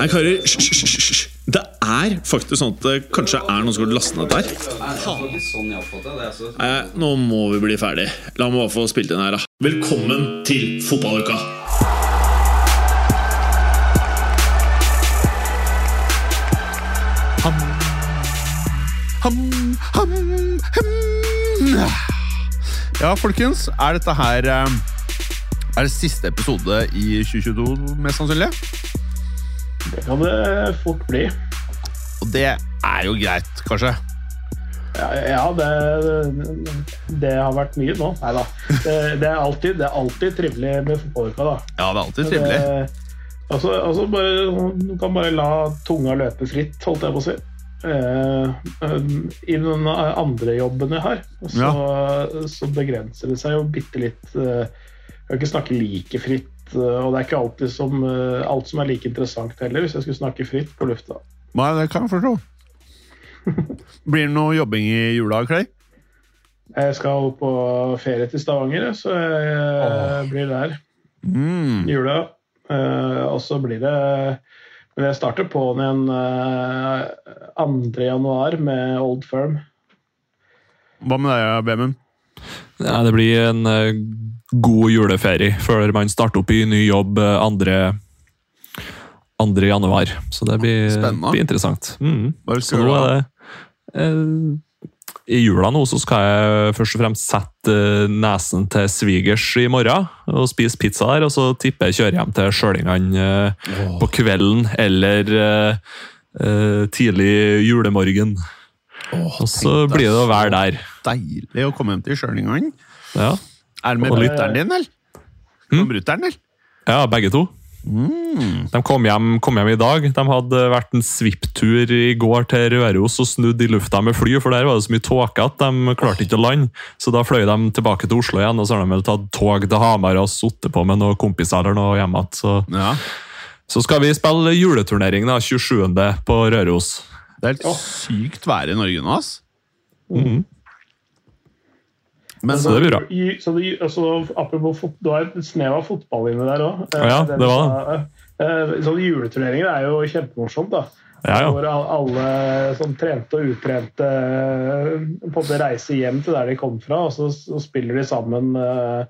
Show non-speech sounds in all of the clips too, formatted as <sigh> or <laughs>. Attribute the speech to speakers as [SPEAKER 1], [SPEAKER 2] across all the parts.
[SPEAKER 1] Hei, karer. Hysj. Det er faktisk sånn at det kanskje er noen som har lastet ned der. Nei, nå må vi bli ferdig. La meg bare få spilt inn her, da. Velkommen til fotballuka!
[SPEAKER 2] Ham, ham, hem. Ja, folkens. Er dette her eh, Er det siste episode i 2022, mest sannsynlig?
[SPEAKER 3] Det kan det fort bli.
[SPEAKER 2] Og det er jo greit, kanskje?
[SPEAKER 3] Ja, ja det, det har vært mye nå. Nei da. Det, det, er alltid, det er alltid trivelig med fotballuka, da.
[SPEAKER 2] Ja, det er alltid trivelig.
[SPEAKER 3] Det, altså, altså bare, du kan bare la tunga løpe fritt, holdt jeg på å si. Eh, I den andre jobben jeg har, så, så begrenser det seg jo bitte litt. eh, Jeg kan ikke snakke like fritt, eh, og det er ikke alltid som, eh, alt som er like interessant heller, hvis jeg skulle snakke fritt på lufta.
[SPEAKER 2] Nei, det kan jeg forstå. <laughs> Blir det noe jobbing i jula, Clay?
[SPEAKER 3] Jeg skal på ferie til Stavanger, så jeg blir der
[SPEAKER 2] Mm.
[SPEAKER 3] i jula. Eh, og så blir det Men jeg starter på'n igjen eh, 2. januar med Old Firm.
[SPEAKER 2] Hva med deg, Bemund?
[SPEAKER 4] Ja, det blir en eh, god juleferie før man starter opp i ny jobb eh, andre, 2. januar. Så det blir, blir interessant. Mm.
[SPEAKER 2] Hva
[SPEAKER 4] Så
[SPEAKER 2] skal du
[SPEAKER 4] nå er
[SPEAKER 2] gjøre?
[SPEAKER 4] det eh, I jula nå så skal jeg først og fremst sette eh, nesen til svigers i morgen og spise pizza der, og så tipper jeg kjører hjem til Sjølingene eh, på kvelden eller eh, eh, tidlig julemorgen. og så blir det å være der.
[SPEAKER 2] Deilig å komme hjem til Sjølingene.
[SPEAKER 4] Ja,
[SPEAKER 2] Er det med brutter'n din, eller?
[SPEAKER 4] Hmm?
[SPEAKER 2] Med brutter'n, eller?
[SPEAKER 4] ja begge to.
[SPEAKER 2] Mm.
[SPEAKER 4] De kom hjem, kom hjem i dag. De hadde vært en svipptur i går til Røros og snudd i lufta med fly, for der var det så mye tåke at de klarte ikke å lande. Så da fløy de tilbake til Oslo igjen, og så har de vel tatt tog til Hamar og sittet på med noen kompiser eller noe hjemme igjen. Så,
[SPEAKER 2] Ja.
[SPEAKER 4] så skal vi spille juleturnering da, 27. på Røros.
[SPEAKER 2] Det er helt sykt vær i Norge nå, ass.
[SPEAKER 4] Mhm.
[SPEAKER 2] Men
[SPEAKER 4] Så det blir bra.
[SPEAKER 3] I- Så det, altså, apropos fot, du har et snev av fotball inni der òg.
[SPEAKER 4] Ja, det var det.
[SPEAKER 3] Sånne juleturneringer er jo kjempemorsomt. da.
[SPEAKER 4] Ja, ja.
[SPEAKER 3] Hvor alle som trente og utrente eh, på en måte reiser hjem til der de kom fra, og så, så spiller de sammen eh,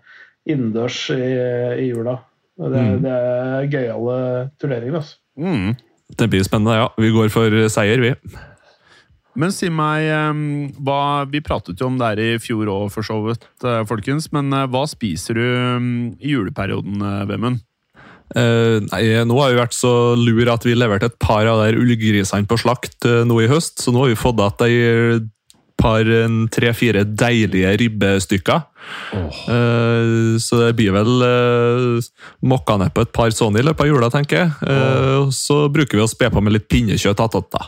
[SPEAKER 3] innendørs i, i jula. Det,
[SPEAKER 4] Mm.
[SPEAKER 3] det er gøyale turneringer. altså.
[SPEAKER 2] mm.
[SPEAKER 4] Det blir spennende, ja. Vi går for seier, vi.
[SPEAKER 2] Men si meg, eh, hva, vi pratet jo om det her i fjor òg, for så vidt, eh, folkens. Men eh, hva spiser du i juleperioden, eh, Vemund?
[SPEAKER 4] Eh, nei, nå har vi vært så lur at vi leverte et par av de ullgrisene på slakt eh, nå i høst, så nå har vi fått igjen et par tre-fire deilige ribbestykker. Eh, så det blir vel uh, mokka ned på et par sånne i løpet av jula, tenker jeg. Eh, så bruker vi å spe på med litt pinnekjøtt attåt. da.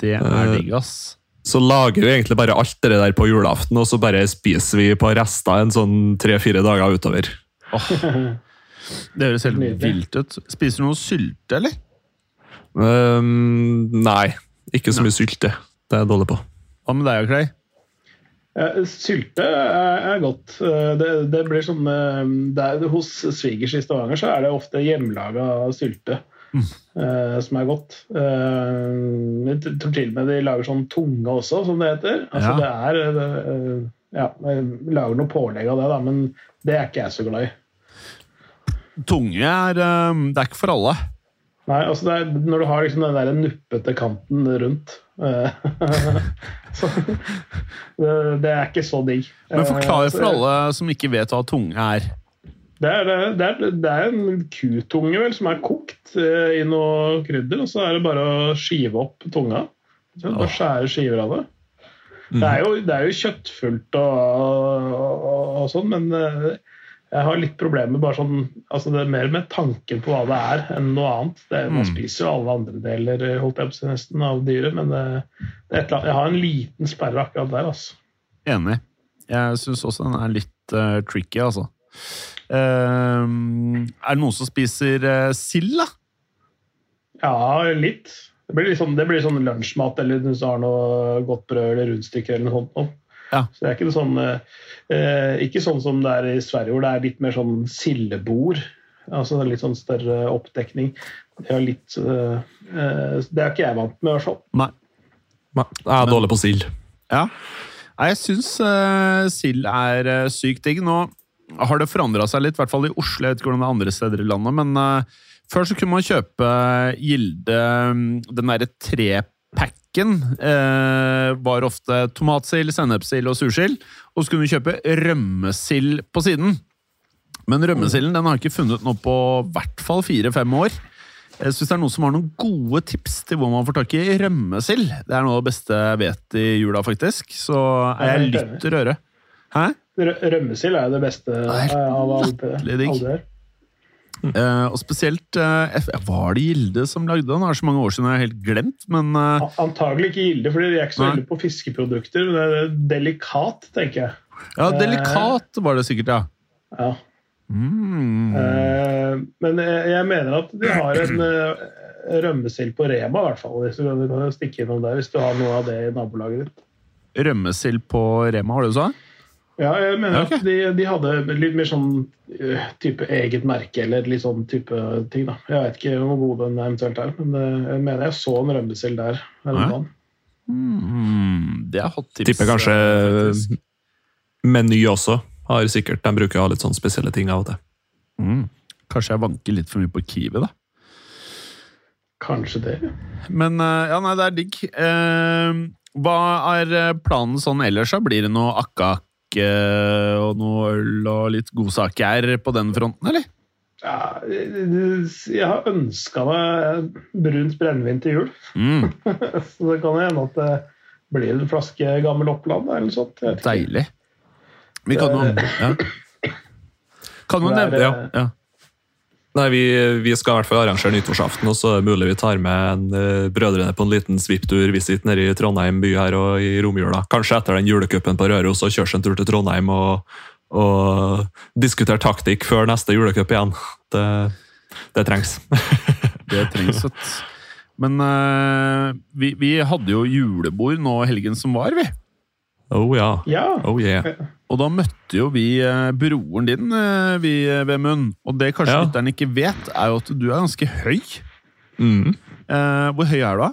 [SPEAKER 2] Det er
[SPEAKER 4] Eh,
[SPEAKER 2] digg, ass.
[SPEAKER 4] Så lager vi egentlig bare alt det der på julaften, og så bare spiser vi på rester en sånn tre-fire dager utover.
[SPEAKER 2] Det høres helt vilt ut. Spiser du noe sylte, eller?
[SPEAKER 4] Um, nei, ikke så mye sylte. Det er jeg dårlig på.
[SPEAKER 2] Hva med deg, Clay?
[SPEAKER 3] Eh, Sylte er, er godt. Eh, Det, det blir sånn eh, det er, Hos svigers i Stavanger så er det ofte hjemmelaga sylte eh, som er godt. Eh, jeg tror til og med de lager sånn tunge også, som det heter. Altså
[SPEAKER 2] Ja.
[SPEAKER 3] det er eh, Ja, jeg lager noe pålegg av det, da, men det er ikke jeg så glad i.
[SPEAKER 2] Tunge er Det er ikke for alle.
[SPEAKER 3] Nei, altså det er, Når du har liksom den der nuppete kanten rundt <laughs> så, det, det er ikke så digg.
[SPEAKER 2] Men forklar for alle som ikke vet hva tunge er.
[SPEAKER 3] Det er, det, er, det er en kutunge vel, som er kokt eh, i noe krydder, og så er det bare å skive opp tunga. Så bare skjære skiver av det. Det er jo, det er jo kjøttfullt og, og, og sånn, men eh, jeg har litt problemer bare sånn altså Det er mer med tanken på hva det er, enn noe annet. Det, er- man
[SPEAKER 2] Mm.
[SPEAKER 3] spiser jo alle andre deler holdt jeg på å nesten av dyret, men eller annet, jeg har en liten sperre akkurat der. altså.
[SPEAKER 2] Enig. Jeg syns også den er litt uh, tricky, altså. Eh, er det noen som spiser uh, sild, da?
[SPEAKER 3] Ja, litt. Det blir, liksom, det blir sånn lunsjmat, eller hvis du har noe godt brød eller rundstykker eller noe sånt.
[SPEAKER 2] Ja.
[SPEAKER 3] Så det er ikke, noe sånn, uh, ikke sånn som det er i Sverige, hvor det er litt mer sånn sildebord. Altså litt sånn større oppdekning. Det er, litt, uh, eh, det er ikke jeg vant med, i hvert fall.
[SPEAKER 2] Nei.
[SPEAKER 4] Jeg er dårlig på sild.
[SPEAKER 2] Ja. Nei, jeg syns uh, sild er uh, sykt digg. Nå har det forandra seg litt, i hvert fall i Oslo. Jeg vet ikke hvordan det er andre steder i landet, men uh, før så kunne man kjøpe Gilde um, Den derre trepacken uh, var ofte tomatsild, sennepsild og sursild. Og så kunne du kjøpe rømmesild på siden. Men rømmesilden den har jeg ikke funnet nå på hvert fall fire-fem år. Jeg synes det er noen som har noen gode tips til hvor man får tak i rømmesild. Det er noe av det beste jeg vet i jula, faktisk. Så er jeg lytt øre. Hæ?
[SPEAKER 3] Rømmesild er jo det beste
[SPEAKER 2] er
[SPEAKER 3] av alt
[SPEAKER 2] latterlig digg.
[SPEAKER 3] Uh.
[SPEAKER 2] Eh, og spesielt uh, Var det Gilde som lagde den? Det er så mange år siden jeg har helt glemt, men uh,
[SPEAKER 3] Antagelig ikke Gilde, for de er ikke så
[SPEAKER 2] Nei.
[SPEAKER 3] veldig på fiskeprodukter. Men det er delikat, tenker jeg.
[SPEAKER 2] Ja, Delikat var det sikkert, ja.
[SPEAKER 3] Ja.
[SPEAKER 2] Mm.
[SPEAKER 3] Eh, men jeg, jeg mener at de har en uh, rømmesild på Rema, i hvert fall. Hvis du kan, du kan jo stikke innom der hvis du har noe av det i nabolaget ditt.
[SPEAKER 2] Rømmesild på Rema, har du sa?
[SPEAKER 3] Ja, jeg mener
[SPEAKER 2] okay.
[SPEAKER 3] at de, de hadde litt mer sånn eh, type eget merke, eller litt sånn type ting, da. Jeg vet ikke hvor god den eventuelt er, men eh, jeg mener jeg så en rømmesild der.
[SPEAKER 2] Ja. Mm, det er hot tips.
[SPEAKER 4] Tipper kanskje
[SPEAKER 2] eh, faktisk.
[SPEAKER 4] Meny også. Har sikkert, De bruker å ha litt sånn spesielle ting av og til.
[SPEAKER 2] Mm. Kanskje jeg vanker litt for mye på Kiwi, da.
[SPEAKER 3] Kanskje det.
[SPEAKER 2] Men ja, nei, det er digg. Eh, hva er planen sånn ellers, da? Blir det noe akkak eh, og noe øl og litt godsaker på den fronten, eller?
[SPEAKER 3] Ja, jeg har ønska meg brunt brennevin til jul,
[SPEAKER 2] Mm, <laughs>
[SPEAKER 3] så det kan hende at det blir en flaske gammel Oppland eller noe sånt.
[SPEAKER 2] Deilig. Vi kan jo ja. Kan
[SPEAKER 3] er,
[SPEAKER 2] nevne ja.
[SPEAKER 3] eh,
[SPEAKER 2] ja.
[SPEAKER 4] Nei, vi, vi skal i hvert fall arrangere nyttårsaften, og så er det mulig vi tar med en, uh, brødrene på en liten svipptur-visitt nede i Trondheim by her og i romjula. Kanskje etter den julecupen på Røros og kjøre en tur til Trondheim og, og diskutere taktikk før neste julecup igjen. Det, det trengs. <laughs>
[SPEAKER 2] Det trengs, <laughs> At. Men uh, vi, vi hadde jo julebord nå helgen som var, vi.
[SPEAKER 4] Oh ja.
[SPEAKER 3] Ja.
[SPEAKER 4] Oh yeah.
[SPEAKER 2] Og da møtte jo vi eh, broren din, eh, vi, eh, Vemund. Og det kanskje
[SPEAKER 4] Ja.
[SPEAKER 2] lytteren ikke vet, er jo at du er ganske høy.
[SPEAKER 4] Mm.
[SPEAKER 2] Eh, hvor høy er du, da?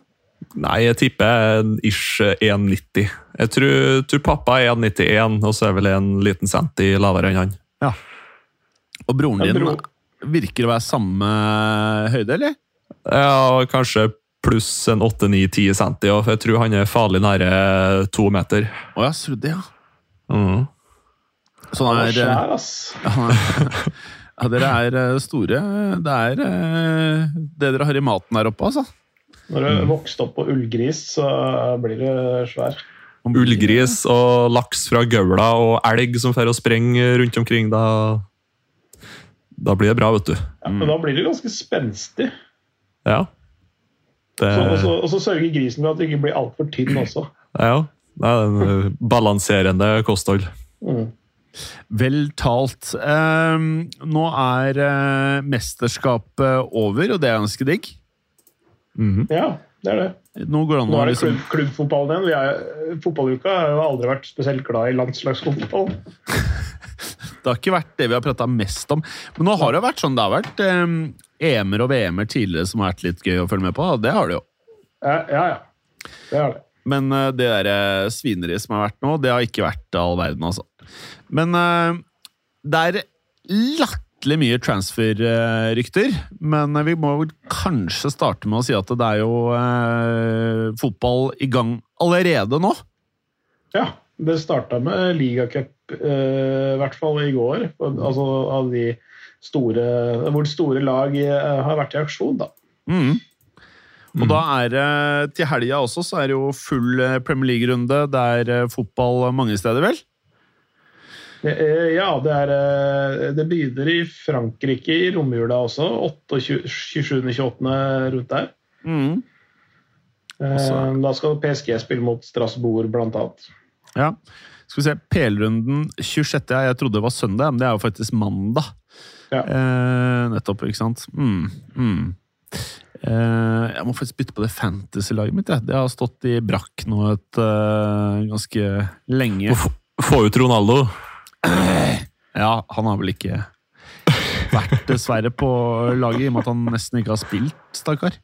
[SPEAKER 4] Nei, jeg tipper en ish 1,90. Jeg tror, tror pappa er 1,91, og så er vel en liten centi lavere enn han. Ja.
[SPEAKER 2] Og broren
[SPEAKER 3] Ja,
[SPEAKER 2] din
[SPEAKER 3] bro-
[SPEAKER 2] virker å være samme høyde, eller?
[SPEAKER 4] Ja, kanskje pluss en 8-9-10 centi, og jeg tror han er farlig nære to meter.
[SPEAKER 2] Å ja, så det, ja.
[SPEAKER 4] Mm.
[SPEAKER 2] Så
[SPEAKER 3] Han
[SPEAKER 2] han
[SPEAKER 3] er <laughs>
[SPEAKER 2] er, eh,
[SPEAKER 3] ass.
[SPEAKER 2] ja, dere er eh, store. Det er eh, det dere har i maten der oppe, altså.
[SPEAKER 3] Når du vokste opp på ullgris, så blir du svær.
[SPEAKER 4] Ullgris og laks fra gaula og elg som får å sprenger rundt omkring. Da, da blir det bra, vet du.
[SPEAKER 3] Ja, men da blir det ganske spenstig.
[SPEAKER 4] Ja. Det,
[SPEAKER 3] Så, og, så, og så sørger grisen for at du ikke blir altfor tynn også.
[SPEAKER 4] ja. det er en eh, balanserende kosthold.
[SPEAKER 3] Mm.
[SPEAKER 2] Vel talt. Eh, nå er eh, mesterskapet over, og det er ganske digg.
[SPEAKER 4] Mhm.
[SPEAKER 3] Ja, det er det.
[SPEAKER 2] Nå går det an
[SPEAKER 3] Nå er det
[SPEAKER 2] liksom
[SPEAKER 3] klubb, klubbfotballen igjen. Vi er, fotballuka har jo aldri vært spesielt glad i landslagsfotball. <laughs>
[SPEAKER 2] Det har ikke vært det vi har prata mest om. Men nå har det vært sånn, det har vært eh, EM-er og VM-er tidligere som har vært litt gøy å følge med på. Det har det jo.
[SPEAKER 3] Ja, ja. ja. Det har det.
[SPEAKER 2] Men uh, det der eh, svineriet som har vært nå, det har ikke vært all verden, altså. Men uh, det er latterlig mye transfer-rykter. Men vi må vel kanskje starte med å si at det er jo uh, fotball i gang allerede nå.
[SPEAKER 3] Ja, det starta med ligacup, i hvert fall i går. Altså av de store Hvor store lag har vært i aksjon, da.
[SPEAKER 2] Mm. Og da er det til helga også, så er det jo full eh, Premier League-runde. Det er eh, fotball mange steder, vel?
[SPEAKER 3] Eh, Ja, det, er, eh, det begynner i Frankrike i romjula også. 27.-28. rundt der.
[SPEAKER 2] Mm.
[SPEAKER 3] Eh,
[SPEAKER 2] Også-
[SPEAKER 3] Da skal PSG spille mot Strasbourg, blant annet.
[SPEAKER 2] Ja. Skal vi se, PL-runden 26. Jeg trodde det var søndag, men det er jo faktisk mandag.
[SPEAKER 3] Ja.
[SPEAKER 2] Eh, nettopp, ikke sant? Mm. Mm. Eh, jeg må faktisk bytte på det fantasy-laget mitt. Det har stått i brakk nå et eh, ganske lenge.
[SPEAKER 4] Få- ut Ronaldo.
[SPEAKER 2] Ja, han har vel ikke vært dessverre på laget, i og med at han nesten ikke har spilt, stakkar.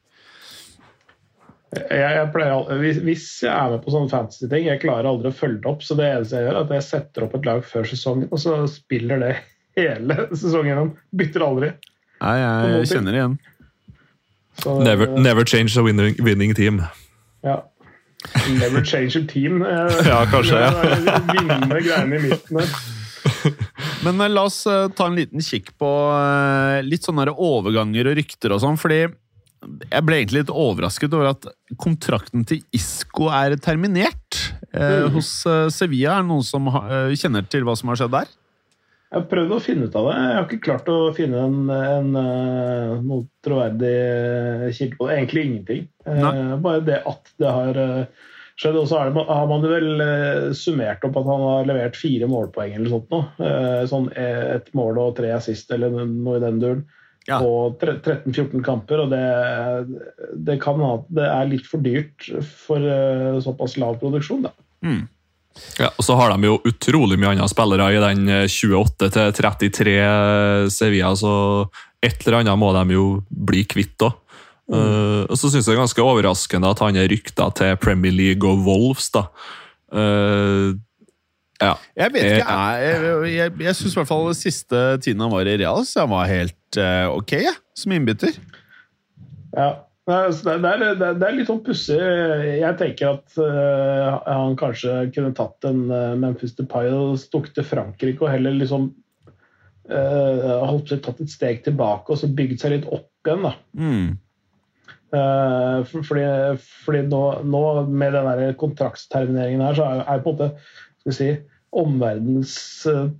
[SPEAKER 3] Jeg, jeg pleier, hvis, hvis jeg er med på sånne fantasy-ting, jeg klarer aldri å følge det opp. Så det eneste jeg gjør, er at jeg setter opp et lag før sesongen, og så spiller det hele sesongen gjennom. Bytter aldri.
[SPEAKER 2] Nei, jeg kjenner det igjen.
[SPEAKER 3] Så,
[SPEAKER 4] Never, never change a winning, winning team.
[SPEAKER 3] Ja. Never change a team. eh, <laughs>
[SPEAKER 4] Ja, kanskje, ja.
[SPEAKER 3] Vinnende greiene i midten her. <laughs>
[SPEAKER 2] Men eh, la oss eh, ta en liten kikk på eh, litt sånne overganger og rykter og sånn, fordi jeg ble egentlig litt overrasket over at kontrakten til Isco er terminert eh,
[SPEAKER 3] Mm.
[SPEAKER 2] hos eh, Sevilla. Er det noen som eh, kjenner til hva som har skjedd der?
[SPEAKER 3] Jeg har prøvd å finne ut av det. Jeg har ikke klart å finne en, en, eh, noe troverdig kilde på det. Egentlig ingenting. Eh. Bare det at det har eh, skjedd. Og så har man vel eh, summert opp at han har levert fire målpoeng eller sånt nå. Eh, Sånn ett et mål og tre assist eller noe i den duren.
[SPEAKER 2] Ja.
[SPEAKER 3] På 13-14 kamper. Og det, det kan ha det er litt for dyrt for eh, såpass lav produksjon, da.
[SPEAKER 2] Mm.
[SPEAKER 4] Ja, og så har de jo utrolig mye andre spillere i den eh, 28 til 33 Sevilla, så et eller annet må de jo bli kvitt òg. og så syns jeg det er ganske overraskende at han er rykta til Premier League og Wolves, da. Uh, ja.
[SPEAKER 2] Jeg vet
[SPEAKER 4] Eh,
[SPEAKER 2] ikke, jeg, jeg, jeg, jeg syns i hvert fall siste tiden han var i Real, så han var helt uh, ok, jeg, som innbytter.
[SPEAKER 3] Ja. Altså, Det er, det er- litt sånn pussig. Jeg tenker at uh, han kanskje kunne tatt en uh, Memphis Depay og stukket til Frankrike og heller liksom uh, holdt seg tatt et steg tilbake og så bygd seg litt opp igjen. da.
[SPEAKER 2] Mm.
[SPEAKER 3] For- fordi fordi nå, nå med den kontraktstermineringen her, så er, er på en måte skal vi si, omverdenens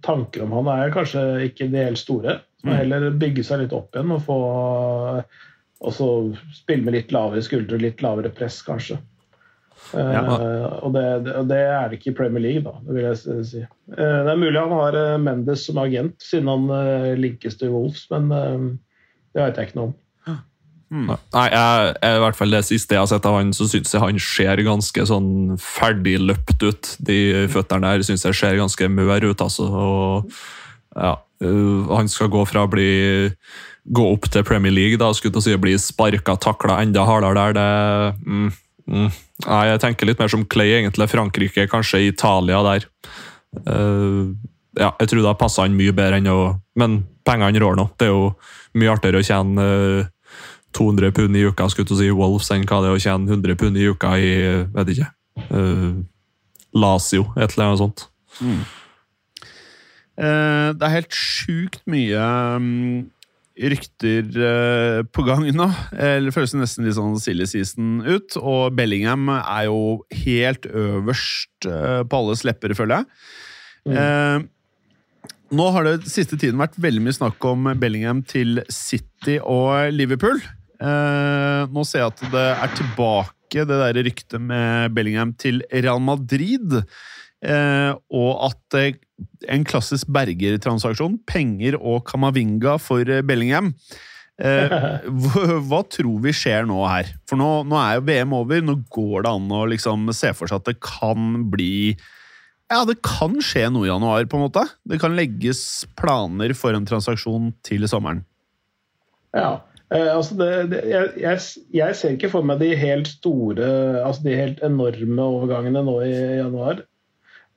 [SPEAKER 3] tanker om han er kanskje ikke de helt store. Så
[SPEAKER 2] Mm.
[SPEAKER 3] heller bygge seg litt opp igjen og få og så spille med litt lavere skuldre, litt lavere press, kanskje.
[SPEAKER 2] Ja.
[SPEAKER 3] Uh, og, det, det- det er det ikke i Premier League, da, det vil jeg si. Uh, det er mulig han har uh, Mendes som agent, siden han eh, linkes til Wolves, men eh, det vet jeg ikke noe om.
[SPEAKER 4] Nei, jeg, jeg, i hvert fall det siste jeg har sett av han, så syns jeg han ser ganske sånn ferdig løpt ut. De føttene der syns jeg ser ganske mør ut, altså. Og ja, han skal gå fra å bli gå opp til Premier League, da, skulle til å si bli sparka, takla enda hardere der. Det, mm, mm. Nei, jeg tenker litt mer som Clay, egentlig. Frankrike, kanskje Italia der. Uh, ja, jeg tror det passer han mye bedre enn å Men pengene rår nå. Det er jo mye artigere å tjene uh, 200 pund i uka skulle du si, i Wolves enn hva det er å tjene 100 pund i uka i vet ikke, uh, Lazio, et eller annet sånt.
[SPEAKER 2] Eh, det er helt sjukt mye mm, rykter eh, på gang nå. Eller det føles nesten litt sånn silly season ut. Og Bellingham er jo helt øverst eh, på alles lepper, føler jeg. Eh, nå har det siste tiden vært veldig mye snakk om Bellingham til City og Liverpool. Eh, nå ser jeg at det er tilbake, det der ryktet med Bellingham til Real Madrid. Eh, og at eh, en klassisk Berger-transaksjon, penger og Kamavinga for eh, Bellingham eh, <laughs> hva tror vi skjer nå her? For nå, nå er jo VM over, nå går det an å liksom se for seg at det kan bli Ja, det kan skje noe i januar, på en måte. Det kan legges planer for en transaksjon til sommeren.
[SPEAKER 3] Ja. Eh, altså det, det, jeg, jeg, jeg ser ikke for meg de helt store, altså de helt enorme overgangene nå i januar.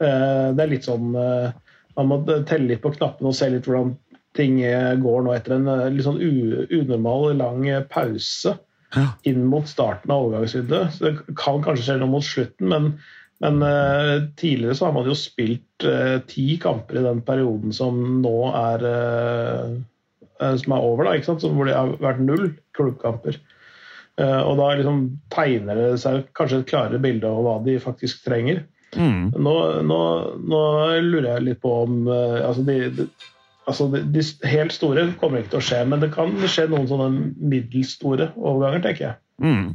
[SPEAKER 3] Eh, det er litt sånn eh, Man må telle litt på knappene og se litt hvordan ting eh, går nå etter en litt sånn unormal lang pause
[SPEAKER 2] Ja.
[SPEAKER 3] inn mot starten av overgangsvinduet. Det kan kanskje skje noe mot slutten, men, men tidligere så har man jo spilt ti kamper i den perioden som nå er som er over, da, ikke sant? Så hvor det har vært null klubbkamper. Og da liksom tegner det seg kanskje et klarere bilde av hva de faktisk trenger.
[SPEAKER 2] Mm.
[SPEAKER 3] Nå, nå, nå lurer jeg litt på om eh, altså de, de, altså de, de helt store kommer ikke til å skje, men det kan skje noen sånne middels store overganger, tenker jeg.
[SPEAKER 2] Mm.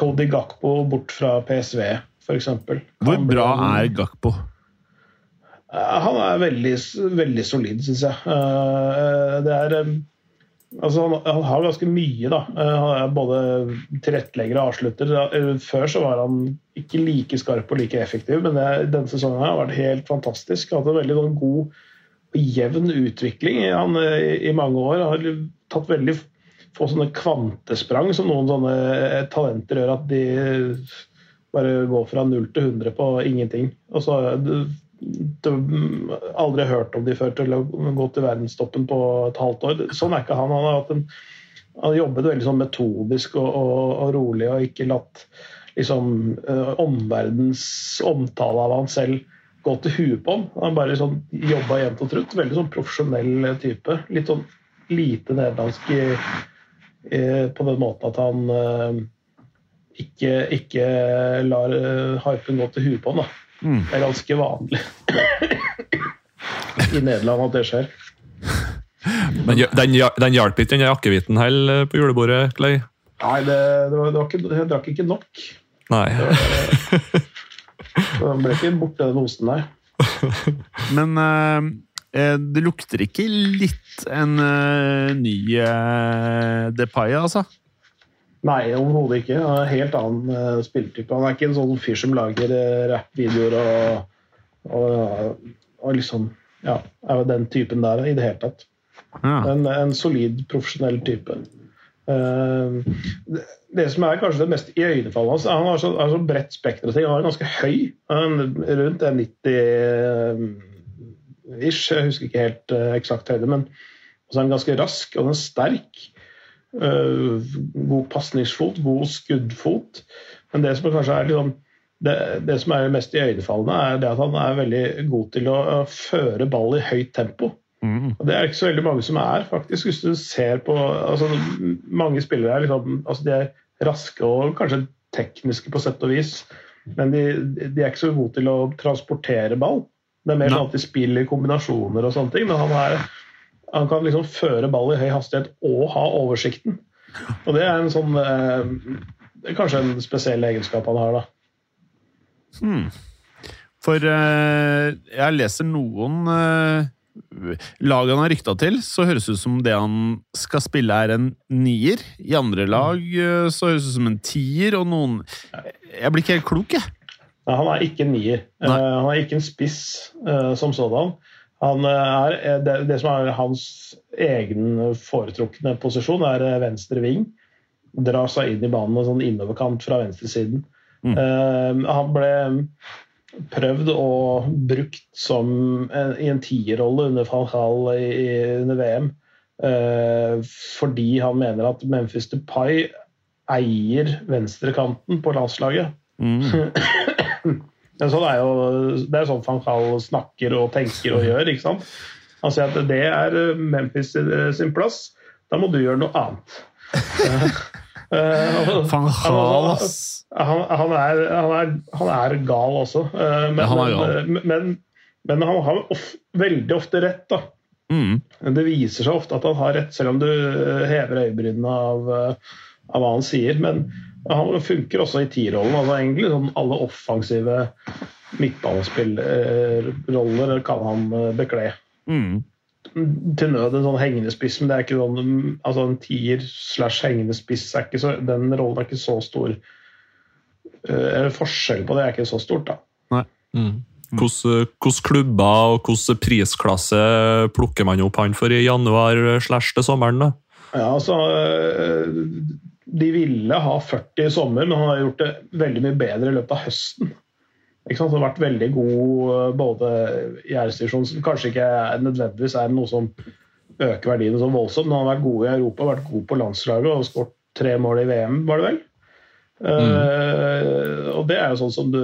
[SPEAKER 3] Cody Gakpo bort fra PSV, f.eks.
[SPEAKER 2] Hvor bra er Gakpo?
[SPEAKER 3] Eh, Han er veldig, veldig solid, syns jeg. Eh, Det er Altså, han, han har ganske mye, da. Eh, Han er både tilrettelegger og avslutter. Eh, Før så var han ikke like skarp og like effektiv, men det, denne sesongen har vært helt fantastisk. Hatt en veldig sånn god jevn utvikling. Han eh, i mange år har tatt veldig få sånne kvantesprang som noen sånne talenter gjør, at de bare går fra 0 til 100 på ingenting. Og så aldri hørt om de før til å gå til verdenstoppen på et halvt år. Sånn er ikke han. Han har, hatt en, han jobbet veldig sånn metodisk og, og, og rolig og ikke latt liksom, uh, omverdens omtale av han selv gå til huet på ham. Han bare sånn, jobba jevnt og trutt. Veldig sånn profesjonell type. Litt sånn lite nederlandsk i, på den måten at han uh, ikke, ikke lar uh, hypen gå til huet på ham.
[SPEAKER 2] Mm.
[SPEAKER 3] Det er ganske vanlig i Nederland at det skjer.
[SPEAKER 4] Men den, den hjalp ikke den akevitten heller på julebordet, Clay?
[SPEAKER 3] Nei, det, det, var, det var ikke, jeg drakk ikke nok.
[SPEAKER 4] Nei.
[SPEAKER 3] Den ble ikke borte, den osten der. <laughs>
[SPEAKER 2] Men eh, eh, det lukter ikke litt en eh, ny uh, Depay, altså?
[SPEAKER 3] Nei, overhodet ikke. Han er en helt annen uh, spilletype. Han er ikke en sånn fyr som lager uh, rappvideoer og, og, og liksom Ja, er jo den typen der i det hele tatt.
[SPEAKER 2] Ja.
[SPEAKER 3] En, en solid, profesjonell type. Uh, det, det som er kanskje det mest iøynefallende hans Han har så, har så bredt spekter av ting. Han er ganske høy. Er rundt 1,90 ish. Jeg husker ikke helt eksakt høyde, men så er han ganske rask og han er sterk. Eh, god pasningsfot, god skuddfot. Men det som kanskje er liksom det, det som er mest iøynefallende, er det at han er veldig god til å, å føre ball i høyt tempo.
[SPEAKER 2] Mm.
[SPEAKER 3] Og Det er ikke så veldig mange som er, faktisk. Hvis du ser på altså, Mange spillere er, liksom, altså, de er raske og kanskje tekniske på sett og vis, men de, de er ikke så gode til å transportere ball. Det er mer sånn at de spiller kombinasjoner og sånne ting, men han, er, han kan liksom føre ball i høy hastighet og ha oversikten. Og det er en sånn eh, det er kanskje en spesiell egenskap han har, da.
[SPEAKER 2] Hmm. For eh, jeg leser noen uh, lag han har rykta til, så høres det ut som det han skal spille, er en nier. I andre lag eh, så høres det ut som en tier, og noen Jeg blir ikke helt klok, jeg.
[SPEAKER 3] Nei, han er ikke en nier.
[SPEAKER 2] Nei.
[SPEAKER 3] Eh, han er ikke en spiss eh, som sådan. Han eh, er, eh, det, det som er hans egen foretrukne posisjon, er eh, venstre ving. Dra seg inn i banen med sånn innoverkant fra venstresiden.
[SPEAKER 2] Mm.
[SPEAKER 3] Uh, han ble prøvd og brukt som en, i en tierrolle under Falchal under VM. Uh, fordi han mener at Memphis Depay eier venstrekanten på landslaget.
[SPEAKER 2] Mm. <clears throat>
[SPEAKER 3] Men sånn er jo, det er sånn van Gaal snakker og tenker og gjør. ikke sant? Han sier at det er eh, Memphis sin- sin plass, da må du gjøre noe annet. <laughs> Eh,
[SPEAKER 2] Van Gaal, ass.
[SPEAKER 3] han, han, er, han, er, han er gal også, eh, men,
[SPEAKER 2] Ja, han er gal.
[SPEAKER 3] men, men, men han har of, veldig ofte rett. da.
[SPEAKER 2] Mm.
[SPEAKER 3] Det viser seg ofte at han har rett, selv om du eh, hever øyebrynene av, eh, av hva han sier. Men han funker også i tierrollen. Altså egentlig sånn alle offensive midtbanespillroller kan han eh, bekle.
[SPEAKER 2] Mm.
[SPEAKER 3] Til nød en sånn hengende spiss, men det er ikke sånn, altså en tier slash hengende spiss er ikke så, den rollen er ikke så stor. Eh, Eller forskjellen på det er ikke så stort, da.
[SPEAKER 4] Mm. Hvilke hvilke klubber og hvilken prisklasse plukker man opp han for i januar slash til sommeren? da?
[SPEAKER 3] Ja, altså øh, De ville ha 40 i sommer, men han har gjort det veldig mye bedre i løpet av høsten. Ikke sant? Han har vært veldig god øh, både i æresdivisjonen, som kanskje ikke nødvendigvis er noe som øker verdiene så voldsomt, men han har vært god i Europa, vært god på landslaget og skåret tre mål i VM, var det vel? Eh, og det er jo sånn som du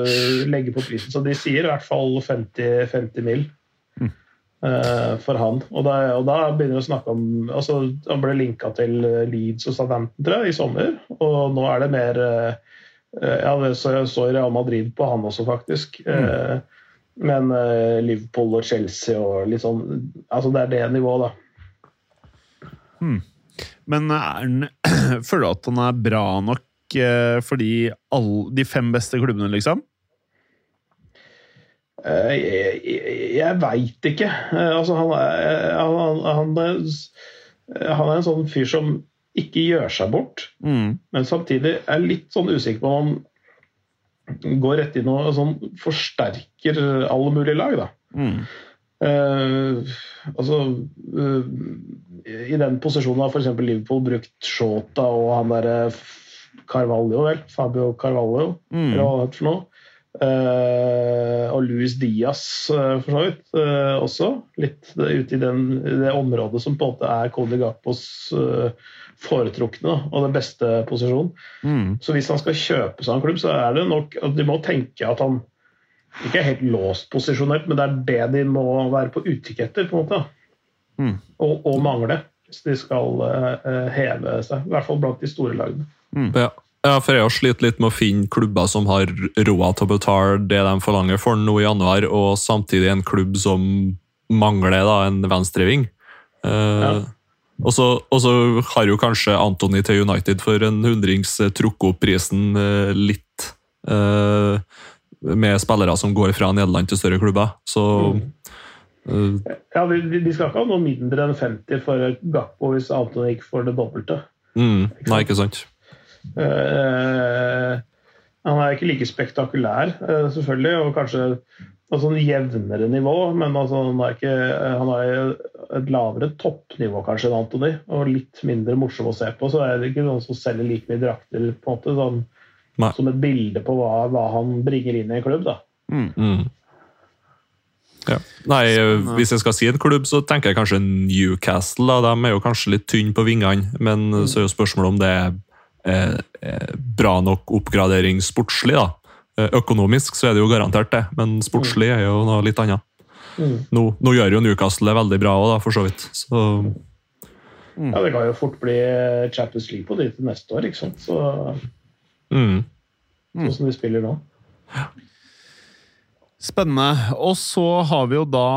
[SPEAKER 3] legger på prisen. Så de sier i hvert fall 50, 50 mil eh, for han. Og da, og da begynner vi å snakke om altså Han ble linka til Leeds og Southampton tror jeg, i sommer, og nå er det mer eh, eh, Ja, det så jeg så Real Madrid på han også, faktisk. Eh, men eh, Liverpool og Chelsea og litt sånn Altså, det er det nivået, da.
[SPEAKER 2] Men er han, <clears throat> føler du at han er bra nok eh, for de fem beste klubbene, liksom?
[SPEAKER 3] Eh, Jeg, jeg, jeg veit ikke. Eh, Altså, han, er, han, han, er, han er en sånn fyr som ikke gjør seg bort,
[SPEAKER 2] Mm.
[SPEAKER 3] men samtidig er litt sånn usikker på om han går rett inn og sånn forsterker alle mulige lag. da.
[SPEAKER 2] Mm.
[SPEAKER 3] Uh, altså uh, I den posisjonen har f.eks. Liverpool brukt Shota og han derre Carvalho, vel? Fabio Carvalho,
[SPEAKER 2] Mm.
[SPEAKER 3] eller hva det for noe. Eh, og Luis Diaz, eh, for så vidt, eh, også. Litt ute i den, det området som på en måte er Cody Gapos foretrukne og den beste posisjonen.
[SPEAKER 2] Mm.
[SPEAKER 3] Så hvis han skal kjøpe seg en klubb, så er det nok at de må tenke at han ikke er helt låst posisjonert, men det er det de må være på utkikk etter, på en måte.
[SPEAKER 2] Mm.
[SPEAKER 3] Og, og mangle, hvis de skal uh, heve seg. I hvert fall blant de store lagene.
[SPEAKER 4] Ja. Ja, for jeg har slitt litt med å finne klubber som har råd til å betale det de forlanger for nå i januar, og samtidig en klubb som mangler da, en venstreving. Eh,
[SPEAKER 3] Ja.
[SPEAKER 4] Og så har jo kanskje Antony til United for en hundrings eh, trukket opp prisen eh, litt. med spillere som går fra Nederland til større klubber. Så eh,
[SPEAKER 3] Ja, de, de de skal ikke ha noe mindre enn 50 for Gakpo hvis Anthony gikk for det dobbelte.
[SPEAKER 4] mm, Nei, ikke sant?
[SPEAKER 3] Eh, han er ikke like spektakulær, eh, selvfølgelig, og kanskje på sånn jevnere nivå, men altså, han, er ikke, han har et lavere toppnivå kanskje enn Antony, og litt mindre morsom å se på. Så er det ikke noen som selger like mye drakter på en måte, sånn, som et bilde på hva, hva han bringer inn i en klubb. da.
[SPEAKER 4] Mm. Ja. Nei, Hvis jeg skal si en klubb, så tenker jeg kanskje Newcastle. Da. De er jo kanskje litt tynne på vingene, men så er jo spørsmålet om det er bra nok oppgradering sportslig. da. Eh, Økonomisk så er det jo garantert det, men sportslig er jo noe litt annet.
[SPEAKER 3] Mm.
[SPEAKER 4] Nå, nå gjør jo Newcastle det veldig bra òg, for så vidt. Så
[SPEAKER 3] Ja, Det kan jo fort bli Champions League på de til neste år, ikke sant? Så,
[SPEAKER 4] mm.
[SPEAKER 3] sånn som de spiller nå.
[SPEAKER 2] Spennende. Og så har vi jo da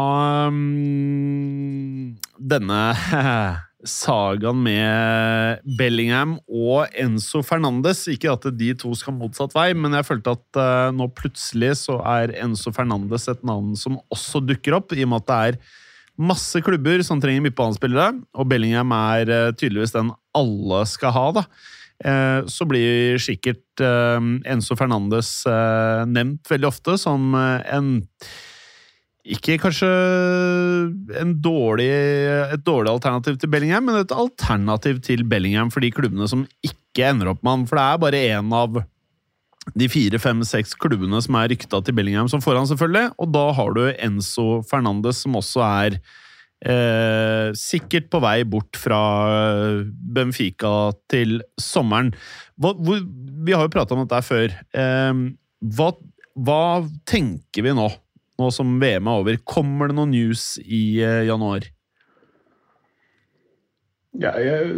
[SPEAKER 2] um, denne <laughs> sagaen med Bellingham og Enzo Fernandes. Ikke at de to skal motsatt vei, men jeg følte at uh, nå plutselig så er Enzo Fernandes et navn som også dukker opp, i og med at det er masse klubber som trenger midtbanespillere, og Bellingham er uh, tydeligvis den alle skal ha, da. Eh, så blir sikkert eh, Enzo Fernandes eh, nevnt veldig ofte som eh, en ikke kanskje dårlig, et dårlig alternativ til Bellingham, men et alternativ til Bellingham for de klubbene som ikke ender opp med han. For det er bare én av de fire, fem, seks klubbene som er rykta til Bellingham som får han, selvfølgelig. Og da har du Enzo Fernandes, som også er eh, sikkert på vei bort fra Benfica til sommeren. Hva, hvor, vi har jo prata om dette før. Eh, hva, hva tenker vi nå? Nå som VM er over. Kommer det noe news i eh, januar?
[SPEAKER 3] Ja, jeg,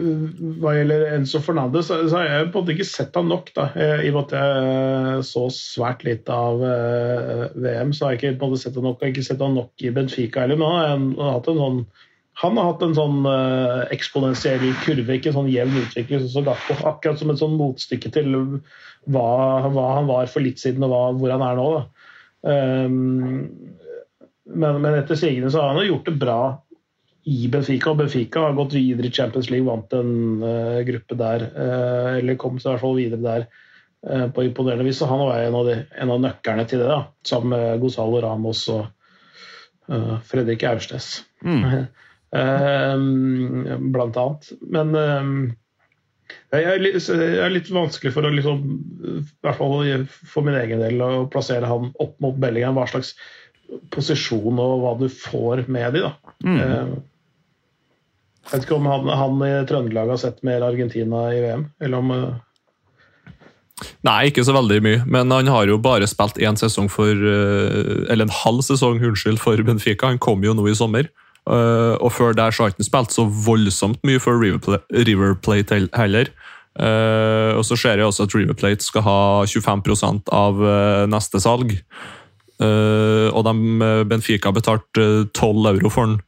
[SPEAKER 3] hva gjelder Enzo Fernandez, så, så har jeg på en måte ikke sett ham nok. da. I og med at jeg så svært lite av uh, VM, så har jeg ikke på en måte sett ham nok. Jeg har ikke sett ham nok i Benfica heller, men han har, hatt en sånn hatt en sånn uh, eksponentiell kurve, ikke en sånn jevn utvikling. Så Gakpo, Akkurat som et sånn motstykke til hva, hva han var for litt siden, og hva, hvor han er nå. da. Um, men, men etter sigende så har han jo gjort det bra i Benfica, og Benfica har gått videre i Champions League, vant en uh, gruppe der. Uh, eller kom seg i hvert fall videre der uh, på imponerende vis. Så han var en av, de, en av nøkkerne til det, da, sammen med Gonzalo Ramos og Fredrik Aursnes.
[SPEAKER 2] Mm. <laughs>
[SPEAKER 3] blant annet. Men jeg er, litt, vanskelig for å liksom, i hvert fall for min egen del, å plassere han opp mot Bellingham. Hva slags posisjon og hva du får med de, da.
[SPEAKER 2] Mm.
[SPEAKER 3] Jeg vet ikke om han, han i Trøndelag har sett mer Argentina i VM, eller om
[SPEAKER 4] Nei, ikke så veldig mye, men han har jo bare spilt én sesong for eh, Eller en halv sesong, unnskyld, for Benfica. Han kom jo nå i sommer. Eh, og før der så har ikke spilt så voldsomt mye for River Plate, heller. Eh, og så ser jeg også at River Plate skal ha 25% av eh, neste salg. Og de, Benfica betalte 12 euro for den.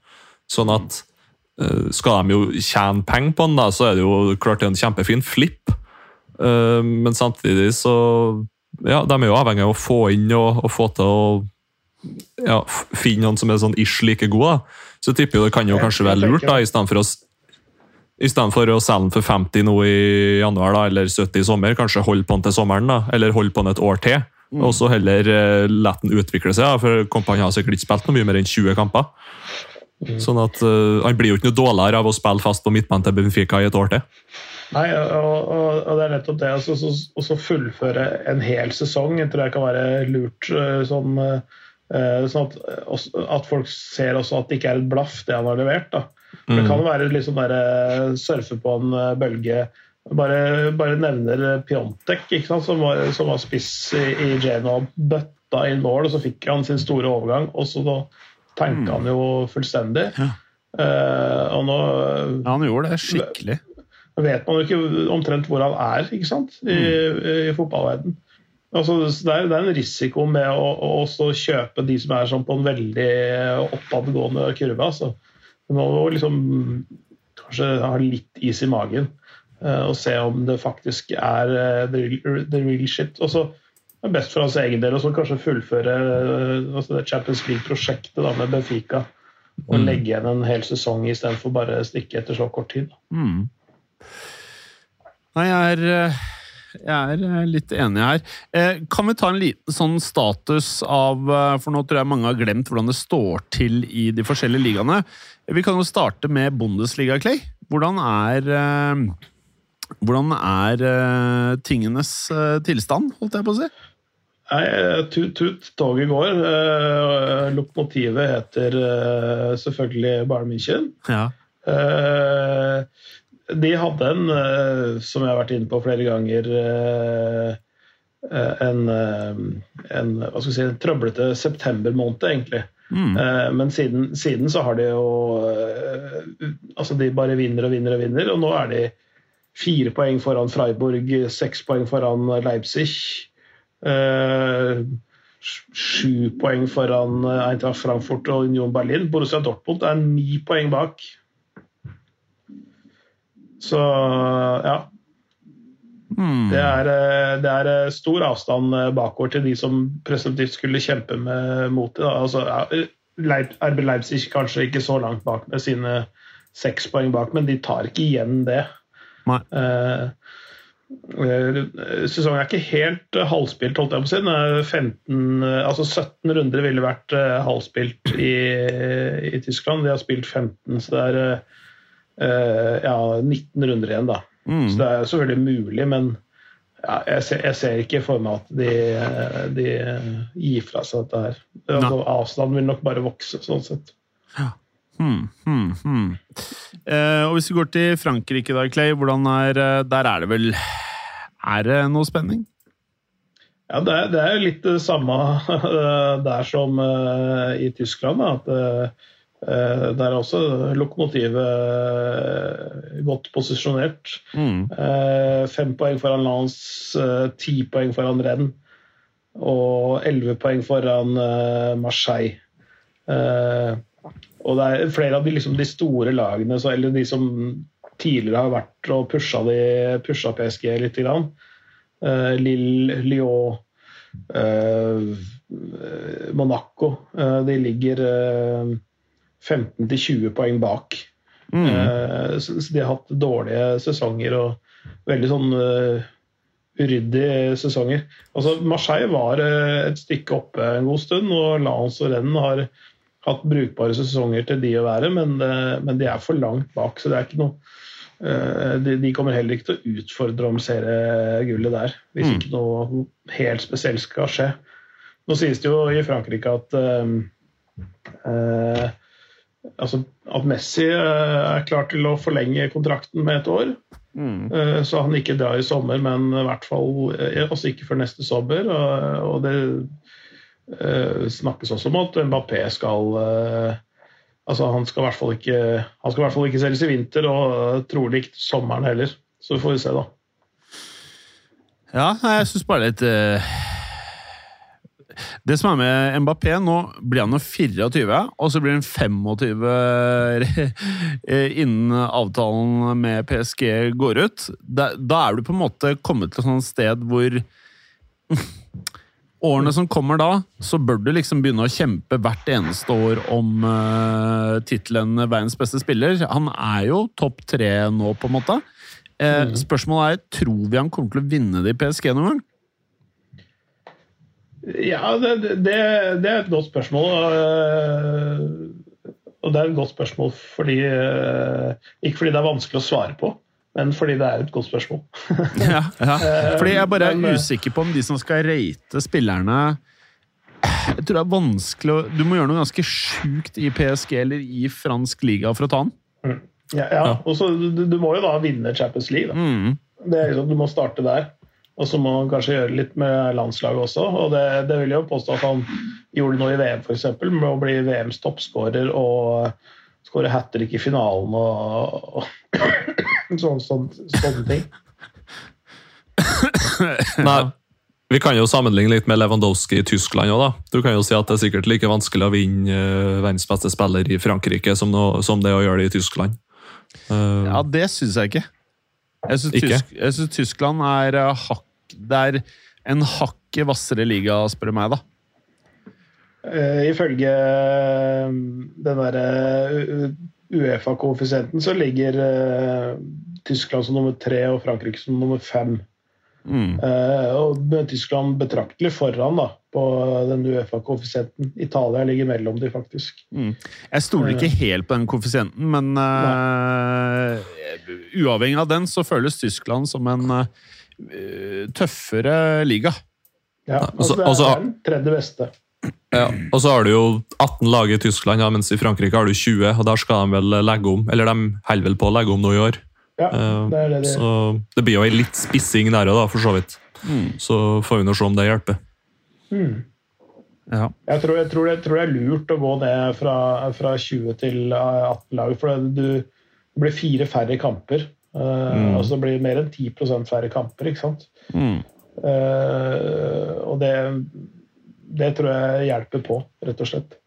[SPEAKER 4] Sånn at skal de jo tjene penger på den, da, så er det jo klart det er en kjempefin flipp. Men samtidig så Ja, de er jo avhengig av å få inn og, og få til å ja, finne noen som er sånn ish like gode. Så jeg tipper jo det kan jo kanskje være lurt, da, i stedet for å Istedenfor for å selge den for 50 nå i januar, da, eller 70 i sommer, kanskje holde på den til sommeren, da, eller holde på den et år til. Og så heller uh, la den utvikle seg, da, for Kompani har sikkert ikke spilt noe mye mer enn 20 kamper. Sånn at uh, Han blir jo ikke noe dårligere av å spille fast på midtbanen til Benfica i et år til.
[SPEAKER 3] Nei, og, og, og det er nettopp det. Altså, så, så, så fullføre en hel sesong jeg tror jeg kan være lurt. Sånn, uh, sånn at, at folk ser også at det ikke er et blaff, det han har levert. For Det kan være litt sånn der, uh, surfe på en bølge. Bare, bare nevner sant? Som, var, som var spiss i, i Genoa. Bøtta inn mål, og så fikk han sin store overgang. Og så da tanka han jo fullstendig.
[SPEAKER 2] Ja.
[SPEAKER 3] Uh, og nå
[SPEAKER 2] Ja, han gjorde det skikkelig.
[SPEAKER 3] vet man jo ikke omtrent hvor han er ikke sant? i, i fotballverden. Altså, det, er, det er en risiko med å, å kjøpe de som er sånn på en veldig oppadgående kurve. Altså. Du må liksom kanskje ha litt is i magen uh, og se om det faktisk er uh, the, real, the real shit. Og så er det best for hans egen del å kanskje fullføre uh, altså det Champions League-prosjektet med Benfica. Og legge igjen en hel sesong istedenfor bare stikke etter så kort tid.
[SPEAKER 2] Mm. Nei, jeg er, jeg er eh, litt enig her. Eh, Kan vi ta en liten sånn status av eh, For nå tror jeg mange har glemt hvordan det står til i de forskjellige ligaene. Vi kan jo starte med Bundesliga, Clay. Hvordan er eh, Hvordan er eh, tingenes eh, tilstand, holdt jeg på å si?
[SPEAKER 3] Nei, eh, tut, tut, toget går. Eh, Lokomotivet heter selvfølgelig Bayern München.
[SPEAKER 2] Ja.
[SPEAKER 3] Eh, de hadde en, eh, som jeg har vært inne på flere ganger, eh, eh, en, en, hva skal vi si, en trøblete septembermåned, egentlig.
[SPEAKER 2] Mm.
[SPEAKER 3] Men siden, siden så har de jo Altså, de bare vinner og vinner og vinner, og nå er de fire poeng foran Freiburg, seks poeng foran Leipzig. Sju poeng foran Eintracht Frankfurt og Union Berlin. Borussia Dortmund er ni poeng bak. Så ja.
[SPEAKER 2] Hmm.
[SPEAKER 3] Det er, eh, det er eh, stor avstand eh, bakover til de som presumptivt skulle kjempe med mot det. Altså, RB Leipzig kanskje ikke så langt bak med sine seks poeng bak, men de tar ikke igjen det.
[SPEAKER 2] Nei.
[SPEAKER 3] Eh, sesongen er ikke helt halvspilt, holdt jeg på å si. 15, altså 17 runder ville vært halvspilt i, i Tyskland. De har spilt 15, så det er ja, 19 runder igjen, da.
[SPEAKER 2] Mm.
[SPEAKER 3] Så det er selvfølgelig mulig, men ja, jeg, ser, jeg ser ikke for meg at de, de gir fra seg dette her. Altså, avstanden vil nok bare vokse, sånn sett.
[SPEAKER 2] Hmm, hmm, hmm. Eh, og hvis vi går til Frankrike da, Clay, er eh, Der er det vel Er det noe spenning?
[SPEAKER 3] Ja, det er, det er litt det samme <laughs> der som uh, i Tyskland. Da, at eh, eh, der er også lokomotivet eh, godt posisjonert.
[SPEAKER 2] Mm.
[SPEAKER 3] Eh, Fem poeng foran eh, ti poeng foran Renn og elleve poeng foran eh, Marseille. Eh, og det er flere av de, liksom, de store lagene, så, eller de som tidligere har vært og pusha, de, pusha PSG litt. Grann. Eh, Lille, Lyon, eh, Monaco. eh, de ligger eh, 15-20 poeng bak.
[SPEAKER 2] Mm.
[SPEAKER 3] Eh, Så så de har hatt dårlige sesonger og veldig sånn eh, uryddige sesonger. Altså Marseille var eh, et stykke oppe en god stund, og Lance og Rennes har hatt brukbare sesonger til de å være, men, men de er for langt bak, så det er ikke noe de, de kommer heller ikke til å utfordre om seriegullet der, hvis
[SPEAKER 2] Mm.
[SPEAKER 3] ikke noe helt spesielt skal skje. Nå sies det jo i Frankrike at uh, altså at Messi eh, er klar til å forlenge kontrakten med et år.
[SPEAKER 2] Mm.
[SPEAKER 3] eh, Så han ikke drar i sommer, men i hvert fall eh, også ikke før neste sommer. Og, det snakkes også om at Mbappé skal Altså Han skal i hvert fall ikke Han skal i hvert fall ikke selges i vinter, og trolig ikke sommeren heller. Så får vi se, da.
[SPEAKER 2] Ja, jeg syns bare litt Det som er med Mbappé Nå blir han jo 24, og så blir han 25 eh, <laughs> innen avtalen med PSG går ut. Da, da er du på en måte kommet til et sånt sted hvor <laughs> Årene som kommer da, så bør du liksom begynne å kjempe hvert eneste år om uh, tittelen verdens beste spiller. Han er jo topp tre nå, på en måte. Uh, Spørsmålet er tror vi han kommer til å vinne det i PSG noen gang.
[SPEAKER 3] Ja, det, det, det er et godt spørsmål. Og det er et godt spørsmål fordi øh, Ikke fordi det er vanskelig å svare på, men fordi det er et godt spørsmål. <laughs>
[SPEAKER 2] Ja, ja. Fordi jeg bare er
[SPEAKER 3] eh,
[SPEAKER 2] usikker på om de som skal rate spillerne Jeg tror det er vanskelig å Du må gjøre noe ganske sjukt i PSG eller i fransk liga for å ta den.
[SPEAKER 3] Ja, ja. Og så du, du må jo da vinne Champions League. Da.
[SPEAKER 2] Mm.
[SPEAKER 3] Det er liksom, du må starte der. Og så må han kanskje gjøre litt med landslaget også. Og det, det vil jeg jo påstå at han gjorde noe i VM, f.eks. Med å bli VMs toppskårer og skåre hat trick i finalen og, og sånne, <coughs> sånne, sånne ting. <coughs>
[SPEAKER 4] Nei, vi kan jo sammenligne litt med Lewandowski i Tyskland òg, da. Du kan jo si at det er sikkert like vanskelig å vinne eh, verdens beste spiller i Frankrike som, nå- som det å gjøre det i Tyskland. Uh,
[SPEAKER 2] Ja, det syns jeg ikke. Jeg syns,
[SPEAKER 4] Ikke?
[SPEAKER 2] Tysk, jeg syns Tyskland er eh, hakk Det er en hakket hvassere liga, spør du meg, da.
[SPEAKER 3] Uh, ifølge eh, den derre Uefa-koeffisienten så ligger uh, Tyskland som nummer tre og Frankrike som nummer fem.
[SPEAKER 2] Mm.
[SPEAKER 3] Uh, og Tyskland betraktelig foran da, på den Uefa-koeffisienten. Italia ligger mellom de, faktisk.
[SPEAKER 2] Mm. Jeg stoler ikke helt på den koeffisienten, men eh, uavhengig av den så føles Tyskland som en uh, tøffere liga.
[SPEAKER 3] Ja,
[SPEAKER 4] altså-
[SPEAKER 3] så det er
[SPEAKER 4] altså-
[SPEAKER 3] den tredje beste.
[SPEAKER 4] Ja, og så har du jo 18 lag i Tyskland, ja, mens i Frankrike har du 20. og Der skal de vel legge om, eller de holder vel på å legge om nå i år.
[SPEAKER 3] Ja,
[SPEAKER 4] Eh,
[SPEAKER 3] det er det de
[SPEAKER 4] Så det blir jo ei litt spissing der òg, for så vidt.
[SPEAKER 2] Mm.
[SPEAKER 4] Så får vi nå se om det hjelper.
[SPEAKER 3] mm.
[SPEAKER 2] Ja.
[SPEAKER 3] Jeg tror, jeg, tror det, jeg tror det er lurt å gå ned fra, fra 20 til 18 lag, for du, det blir fire færre kamper. eh,
[SPEAKER 4] Mm.
[SPEAKER 3] Altså det blir mer enn 10 færre kamper, ikke sant.
[SPEAKER 2] Mm.
[SPEAKER 3] Uh, og det, det tror jeg hjelper på, rett og slett.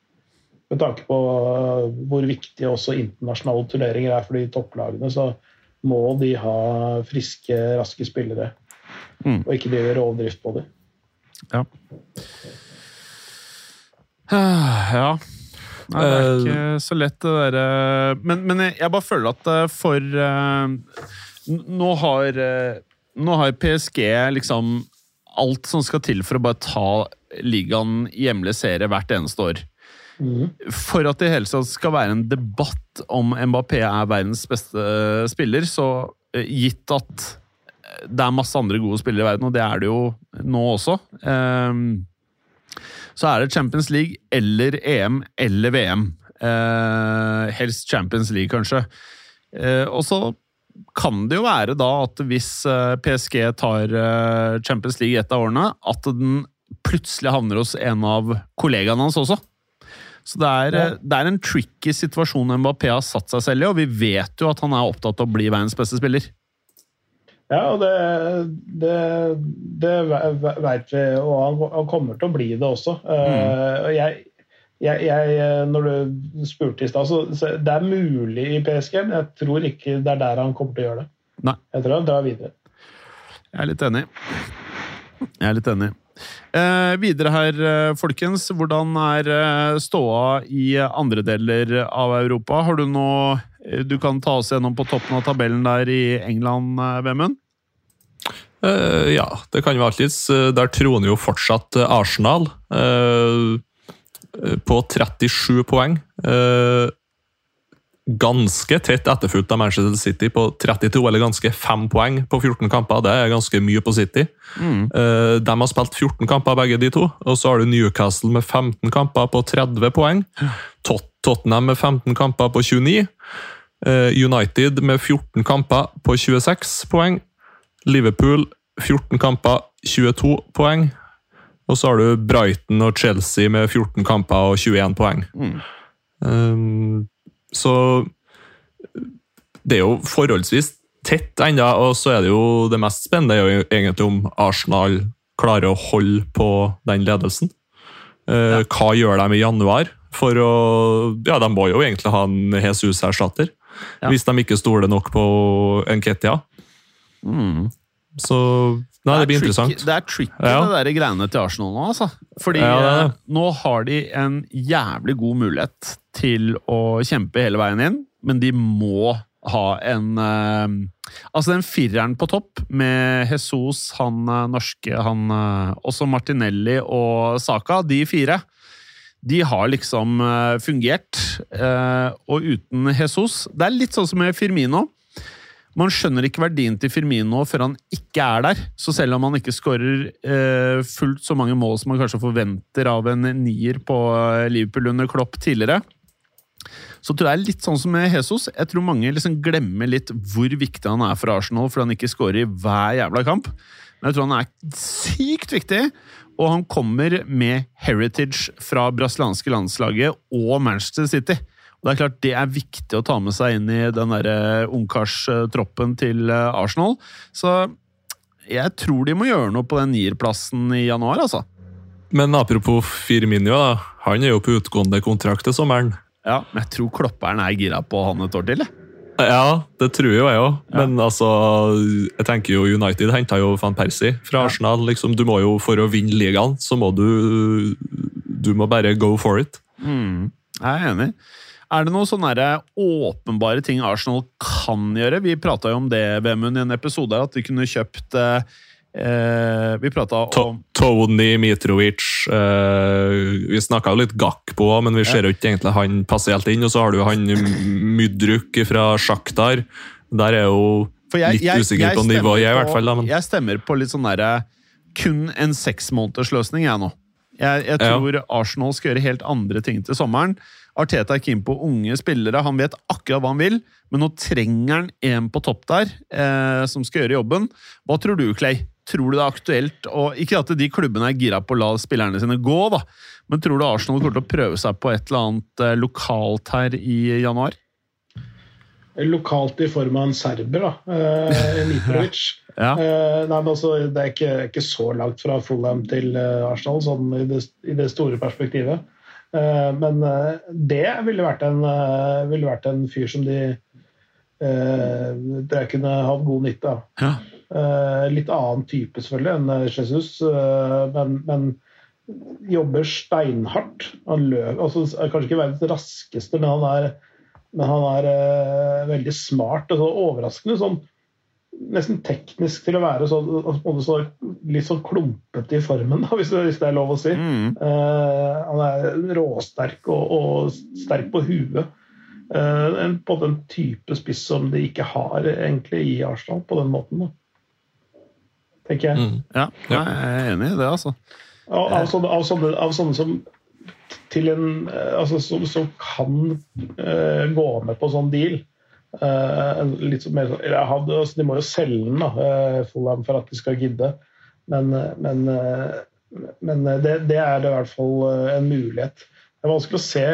[SPEAKER 3] Med tanke på hvor viktig også internasjonale turneringer er for de topplagene, så må de ha friske, raske spillere.
[SPEAKER 2] Mm.
[SPEAKER 3] Og ikke drive rovdrift på dem.
[SPEAKER 2] Ja. ja. Nei, det er ikke så lett, det derre men, men jeg- bare føler at eh, for eh, Nå har eh, Nå har PSG liksom alt som skal til for å bare ta ligaen i hjemlig serie hvert eneste år.
[SPEAKER 3] Mhm.
[SPEAKER 2] For at det i hele tatt skal være en debatt om Mbappé er verdens beste spiller, så eh, gitt at det er masse andre gode spillere i verden, og det er det jo nå også, ehm, så er det Champions League eller EM eller VM. Eh, helst Champions League, kanskje. Eh, og så kan det jo være da at hvis eh, PSG tar eh, Champions League et av årene, at den plutselig havner hos en av kollegaene hans også. Så det er,
[SPEAKER 3] Ja.
[SPEAKER 2] eh, det er en tricky situasjon Mbappé har satt seg selv i, og vi vet jo at han er opptatt av å bli verdens beste spiller.
[SPEAKER 3] Ja, og det, det, det veit vi, og han, han kommer til å bli det også. Mm. jeg, jeg, jeg, når du spurte i stad, så, så det er mulig i PSG, men jeg tror ikke det er der han kommer til å gjøre det.
[SPEAKER 2] Nei.
[SPEAKER 3] Jeg tror han drar videre.
[SPEAKER 2] Jeg er litt enig. Jeg er litt enig. Eh, videre her, eh, folkens. Hvordan er eh, ståa i andre deler av Europa? Har du noe du kan ta oss gjennom på toppen av tabellen der i England, eh, Vemund?
[SPEAKER 4] Uh, ja, det kan vi alltids. Eh, Der troner jo fortsatt eh, Arsenal eh, eh, på 37 poeng. Uh, ganske tett etterfulgt av Manchester City på 32, eller ganske 5 poeng på 14 kamper. Det er ganske mye på City. Eh, de har spilt 14 kamper, begge de to. Og så har du Newcastle med 15 kamper på 30 poeng. Tot Tottenham med 15 kamper på 29. Eh, United med 14 kamper på 26 poeng. Liverpool 14 kamper, 22 poeng. Og så har du Brighton og Chelsea med 14 kamper og 21 poeng. Um, så det er jo forholdsvis tett ennå, og så er det jo det mest spennende er jo egentlig om Arsenal klarer å holde på den ledelsen. Eh, Hva gjør de i januar? For å Ja, de må jo egentlig ha en Jesus-erstatter.
[SPEAKER 2] Ja.
[SPEAKER 4] Hvis de ikke stoler nok på Nketia. Så Nei, det blir
[SPEAKER 2] er tricky-
[SPEAKER 4] interessant.
[SPEAKER 2] Det er tricky,
[SPEAKER 4] Ja.
[SPEAKER 2] det der greiene til Arsenal nå, altså. Fordi
[SPEAKER 4] Ja, det det.
[SPEAKER 2] eh, nå har de en jævlig god mulighet til å kjempe hele veien inn, men de må ha en uh, Altså den fireren på topp, med Jesus, han eh, norske, han uh, Også Martinelli og Saka, de fire. De har liksom eh, fungert. eh, og uten Jesus Det er litt sånn som med Firmino. Man skjønner ikke verdien til Firmino før han ikke er der. Så selv om han ikke skårer eh, fullt så mange mål som man kanskje forventer av en nier på Liverpool under Klopp tidligere, så tror jeg litt sånn som med Jesus. Jeg tror mange liksom glemmer litt hvor viktig han er for Arsenal fordi han ikke skårer i hver jævla kamp. Men jeg tror han er sykt viktig, og han kommer med heritage fra brasilianske landslaget og Manchester City. Og Det er klart det er viktig å ta med seg inn i den der ungkarstroppen til eh, Arsenal. Så jeg tror de må gjøre noe på den nierplassen i januar, altså.
[SPEAKER 4] Men apropos Firmino, da. Han er jo på utgående kontrakt til sommeren.
[SPEAKER 2] Ja, Men jeg tror klopperen er gira på han et år til. jeg.
[SPEAKER 4] Ja, det tror jo jeg òg. Men altså, jeg tenker jo United henta jo van Persie fra Arsenal. liksom, Du må jo, For å vinne ligaen, så må du Du må bare go for it.
[SPEAKER 2] Mm, jeg er enig. Er det noen sånne åpenbare ting Arsenal kan gjøre? Vi prata jo om det Vemund, i en episode, at de kunne kjøpt eh, eh, Vi prata om
[SPEAKER 4] Tony Mitrovic eh, Vi snakka litt gakk på, men vi ser jo ikke egentlig han passer helt inn. Og så har du han Mydruk fra Sjaktar. Der er jo
[SPEAKER 2] For jeg-
[SPEAKER 4] litt usikker på nivået, jeg i hvert fall. Da, men
[SPEAKER 2] Jeg stemmer på litt sånn derre kun en seksmånedersløsning, jeg nå. Jeg, jeg
[SPEAKER 4] Ja.
[SPEAKER 2] tror Arsenal skal gjøre helt andre ting til sommeren. Arteta er keen på unge spillere. Han vet akkurat hva han vil, men nå trenger han en på topp der eh, som skal gjøre jobben. Hva tror du, Clay? Tror du det er aktuelt og Ikke at de klubbene er gira på å la spillerne sine gå, da, men tror du Arsenal kommer til å prøve seg på et eller annet eh, lokalt her i januar?
[SPEAKER 3] Lokalt i form av en serber, da. Eh, <laughs> Mitrovic.
[SPEAKER 2] Ja.
[SPEAKER 3] Eh, nei, men altså, det er ikke, ikke så langt fra Fulham til eh, Arsenal, sånn i det, i det store perspektivet. Eh, men eh, det ville vært, en, ville vært en fyr som de eh, dere kunne hatt god nytte av.
[SPEAKER 2] Ja.
[SPEAKER 3] Eh, litt annen type selvfølgelig enn eh, Jesus, eh, men, men jobber steinhardt. Han løper, altså, er kanskje ikke verdens raskeste, men han er, men han er uh, veldig smart og så overraskende. sånn nesten teknisk til å være så, altså, så, litt sånn klumpete i formen, da, <laughs> hvis, hvis det er lov å si.
[SPEAKER 2] Mm.
[SPEAKER 3] Uh, han er råsterk og, og sterk på huet. Uh, en, på den type spiss som de ikke har egentlig i Arsenal på den måten. Da. Tenker jeg.
[SPEAKER 4] mm.
[SPEAKER 2] Ja, jeg er enig i det, altså.
[SPEAKER 3] Av, av, sånne, av, sånne, av sånne som til en eh, altså, som, som kan uh, gå med på sånn deal. Uh, litt mer, sånn- eller, hadde- altså, de må jo selge den, da, uh, Fulham, for at de skal gidde. Men, men, men det, det er i hvert fall en mulighet. Det er vanskelig å se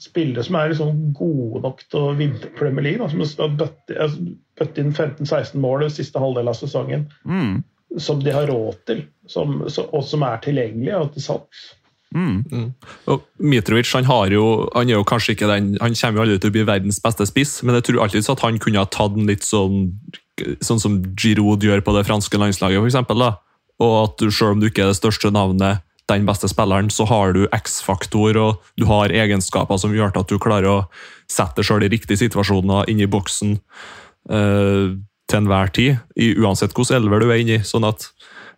[SPEAKER 3] spillere som er liksom gode nok til å vinne Premier League. Da, som har bøtt, altså, bøtt inn 15-16 mål den siste halvdelen av sesongen
[SPEAKER 2] Mm.
[SPEAKER 3] Som de har råd til, som, og som er tilgjengelige og til salgs.
[SPEAKER 2] Mm.
[SPEAKER 4] Og Mitrovic han, har jo, han er jo kanskje ikke den, han kommer jo aldri til å bli verdens beste spiss, men jeg tror alltid så at han kunne ha tatt den litt sånn sånn som Giroud gjør på det franske landslaget, for eksempel, da. Og at du, selv om du ikke er det største navnet, den beste spilleren, så har du X-faktor, og du har egenskaper som gjør at du klarer å sette deg sjøl i riktige situasjoner inni boksen eh, til enhver tid, i, uansett hvilken elver du er inni. sånn at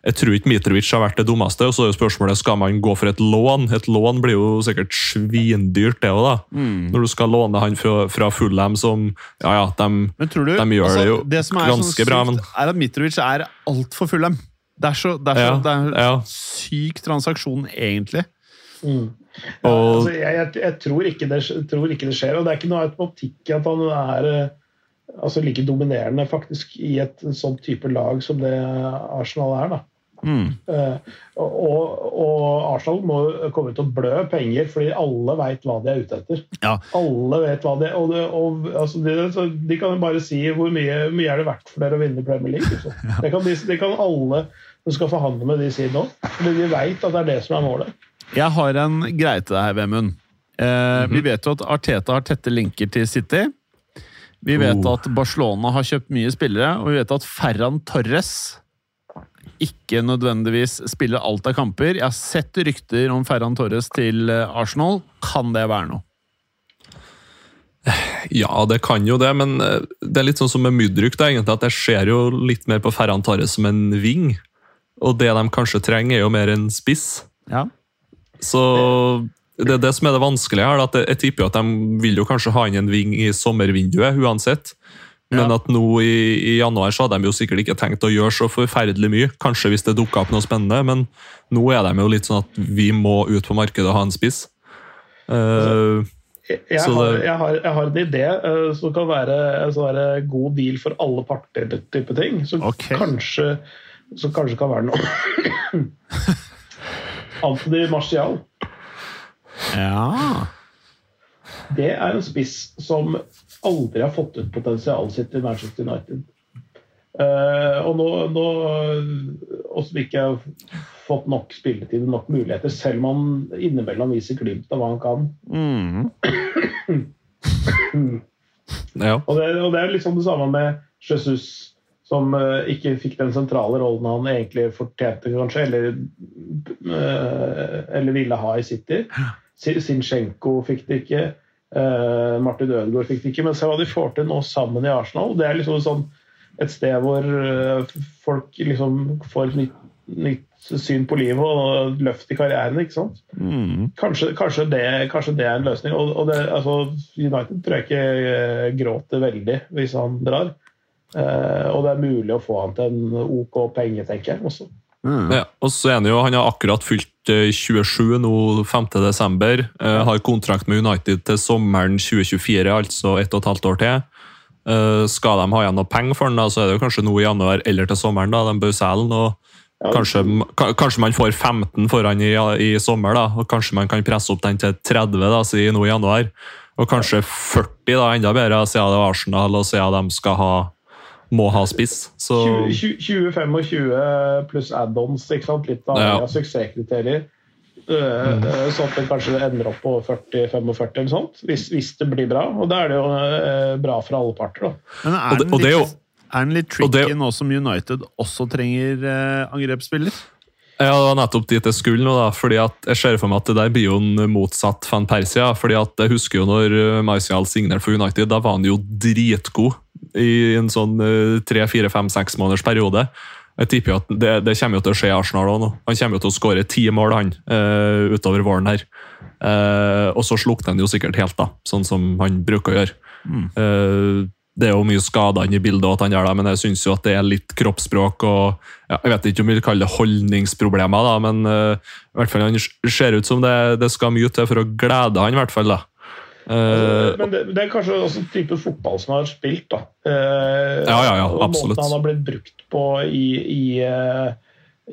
[SPEAKER 4] jeg tror ikke Mitrovic har vært det dummeste. og så er jo spørsmålet, Skal man gå for et lån? Et lån blir jo sikkert svindyrt, det òg, da.
[SPEAKER 2] Mm.
[SPEAKER 4] Når du skal låne han fra, fra Fullham, som Ja, ja, de
[SPEAKER 2] Men tror du
[SPEAKER 4] De gjør det jo
[SPEAKER 2] som er
[SPEAKER 4] ganske
[SPEAKER 2] sånn
[SPEAKER 4] bra, men-
[SPEAKER 2] er at Mitrovic er altfor Fullham. Det er så, det er så
[SPEAKER 4] Ja,
[SPEAKER 2] det er
[SPEAKER 4] ja.
[SPEAKER 2] syk transaksjon, egentlig.
[SPEAKER 3] Ja,
[SPEAKER 4] Og-
[SPEAKER 3] altså, jeg, jeg, jeg tror, ikke det, tror ikke det skjer. Og det er ikke noe automatikk i at han er eh, altså, like dominerende faktisk i et sånn type lag som det Arsenal er. da.
[SPEAKER 2] Mm.
[SPEAKER 3] Uh, og, og Arsenal må komme til å blø penger, fordi alle veit hva de er ute etter.
[SPEAKER 2] Ja.
[SPEAKER 3] Alle vet hva de og, og altså, de, de kan jo bare si hvor mye, mye er det verdt for dere å vinne Premier League. Liksom. <laughs> Det, kan de, det kan alle som skal forhandle med de si nå. Fordi de veit at det er det som er målet.
[SPEAKER 2] Jeg har en greie til deg Vemund. Eh, Vi vet jo at Arteta har tette linker til City. Vi vet
[SPEAKER 4] Oh.
[SPEAKER 2] at Barcelona har kjøpt mye spillere, og vi vet at Ferran Torres ikke nødvendigvis spiller alt av kamper. Jeg har sett rykter om Ferran Torres til eh, Arsenal. Kan det være noe?
[SPEAKER 4] Ja, det kan jo det, men eh, det er litt sånn som med Mudryk. da, egentlig, at Jeg ser jo litt mer på Ferran Torres som en ving. Og det de kanskje trenger, er jo mer en spiss.
[SPEAKER 2] Ja.
[SPEAKER 4] Så det er det som er det vanskelige her. at jeg, tipper at de vil jo kanskje ha inn en ving i sommervinduet uansett. Men
[SPEAKER 2] Ja.
[SPEAKER 4] at nå i, i januar så hadde de jo sikkert ikke tenkt å gjøre så forferdelig mye. Kanskje hvis det dukka opp noe spennende, men nå er de jo litt sånn at vi må ut på markedet og ha en spiss. Eh,
[SPEAKER 3] Jeg, jeg,
[SPEAKER 4] Så
[SPEAKER 3] har, jeg, har, jeg har en idé uh, som kan være en god deal for alle parter. type ting, Som
[SPEAKER 2] okay.
[SPEAKER 3] kanskje, som kanskje kan være noe <laughs> Anthony Martial.
[SPEAKER 2] Ja.
[SPEAKER 3] Det er en spiss som aldri har fått ut potensialet sitt i Manchester United. Uh, og nå, nå Og som ikke har fått nok spilletid og nok muligheter, selv om han innimellom viser glimt av hva han kan.
[SPEAKER 2] Mm. <clears throat>
[SPEAKER 4] ja.
[SPEAKER 3] Og det, og det er liksom det samme med Jesus, som uh, ikke fikk den sentrale rollen han egentlig fortjente, kanskje, eller, uh, eller ville ha i City. Sin- Sinchenko fikk det ikke. Uh, Martin Ødegaard fikk det ikke. Men se hva de får til nå sammen i Arsenal. Det er liksom sånn, et sted hvor eh, folk liksom får et nytt, nytt syn på livet og løft i karrieren. ikke sant?
[SPEAKER 2] Mm.
[SPEAKER 3] Kanskje, kanskje, det, kanskje det er en løsning. Og, og det, altså, United tror jeg ikke eh, gråter veldig hvis han drar. Eh, og det er mulig å få han til en OK penge, tenker jeg. også.
[SPEAKER 2] Mm.
[SPEAKER 4] Ja, og så er han jo, han har akkurat fylt eh, 27 nå 5. desember. Eh, har kontrakt med United til sommeren 2024, altså ett og et halvt år til. Eh, skal de ha igjen noe penger for den, da, så er det jo kanskje nå i januar eller til sommeren. da, De bør selge den, og
[SPEAKER 3] Ja,
[SPEAKER 4] kanskje, kanskje man får 15 for han i, i sommer, da, og kanskje man kan presse opp den til 30 da, si nå i januar. Og kanskje 40, da, enda bedre, siden det er Arsenal og siden de skal ha, må ha spiss. Så
[SPEAKER 3] 20, 20, 20-25 pluss add-ons, ikke sant? litt av
[SPEAKER 4] Ja.
[SPEAKER 3] suksesskriterier. Mm. Sånn at det kanskje ender opp på 40-45 eller sånt, hvis, hvis det blir bra. Og da er det jo eh, bra for alle parter. da.
[SPEAKER 2] Men er
[SPEAKER 4] det-
[SPEAKER 2] den
[SPEAKER 4] og det er
[SPEAKER 2] litt, er den litt
[SPEAKER 4] og det-
[SPEAKER 2] tricky nå som United også trenger angrepsspiller?
[SPEAKER 4] Ja, det var nettopp dit jeg skulle nå, da. fordi at jeg ser for meg at det der blir jo en motsatt Van Persia. fordi at Jeg husker jo når Marcial Martial signerte for United, da var han jo dritgod i en sånn eh, tre, fire, fem, seks måneders periode. Jeg tipper jo at det, det kommer jo til å skje i Arsenal òg nå. Han kommer jo til å skåre ti mål han, uh, utover våren her. Uh, og så slukner han jo sikkert helt, da, sånn som han bruker å gjøre. Eh, det er jo mye skader i bildet, at han gjør det, men jeg syns det er litt kroppsspråk og ja, Jeg vet ikke om vi vil kalle det holdningsproblemer, da, men i hvert fall han ser ut som det, det skal mye til for å glede han, i hvert fall. da. Eh,
[SPEAKER 3] Men det, det er kanskje også type fotball som har spilt. da. Eh,
[SPEAKER 4] Ja, ja, ja,
[SPEAKER 3] og
[SPEAKER 4] absolutt.
[SPEAKER 3] Måten han har blitt brukt på i, i, eh,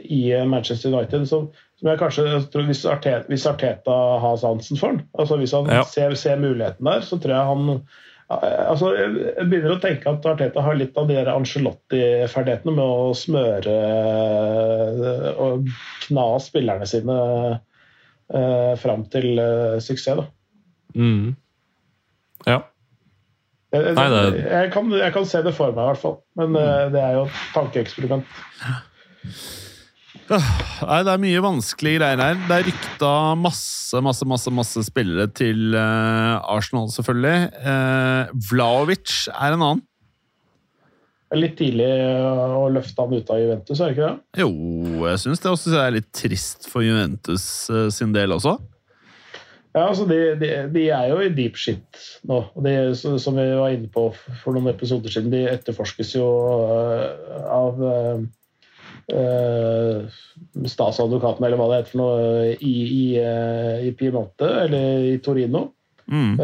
[SPEAKER 3] i Manchester United. Som, som jeg kanskje jeg tror hvis, Arteta, hvis Arteta har sansen for han, altså hvis han
[SPEAKER 4] Ja.
[SPEAKER 3] ser, ser muligheten der, så tror jeg han altså jeg begynner å tenke at Arteta har litt av de Angelotti-ferdighetene med å smøre og kna spillerne sine fram til suksess. da.
[SPEAKER 4] mm. Ja.
[SPEAKER 3] Jeg,
[SPEAKER 4] Nei, det-
[SPEAKER 3] jeg, kan, jeg kan se det for meg, i hvert fall. Men mm. det er jo et tankeeksperiment.
[SPEAKER 2] Nei, Det er mye vanskelige greier her. Det er rykta masse masse, masse, masse spillere til eh, Arsenal, selvfølgelig. Uh, Vlaovic er en annen.
[SPEAKER 3] Det er litt tidlig å løfte han ut av Juventus, er det ikke det?
[SPEAKER 2] Jo, jeg syns det også er litt trist for Juventus eh, sin del også.
[SPEAKER 3] Ja, altså de, de, de er jo i deep shit nå. Og de, som vi var inne på for noen episoder siden, de etterforskes jo uh, av uh, statsadvokaten, eller hva det heter for noe, i, i, i Piemonte, eller i Torino.
[SPEAKER 2] Mm.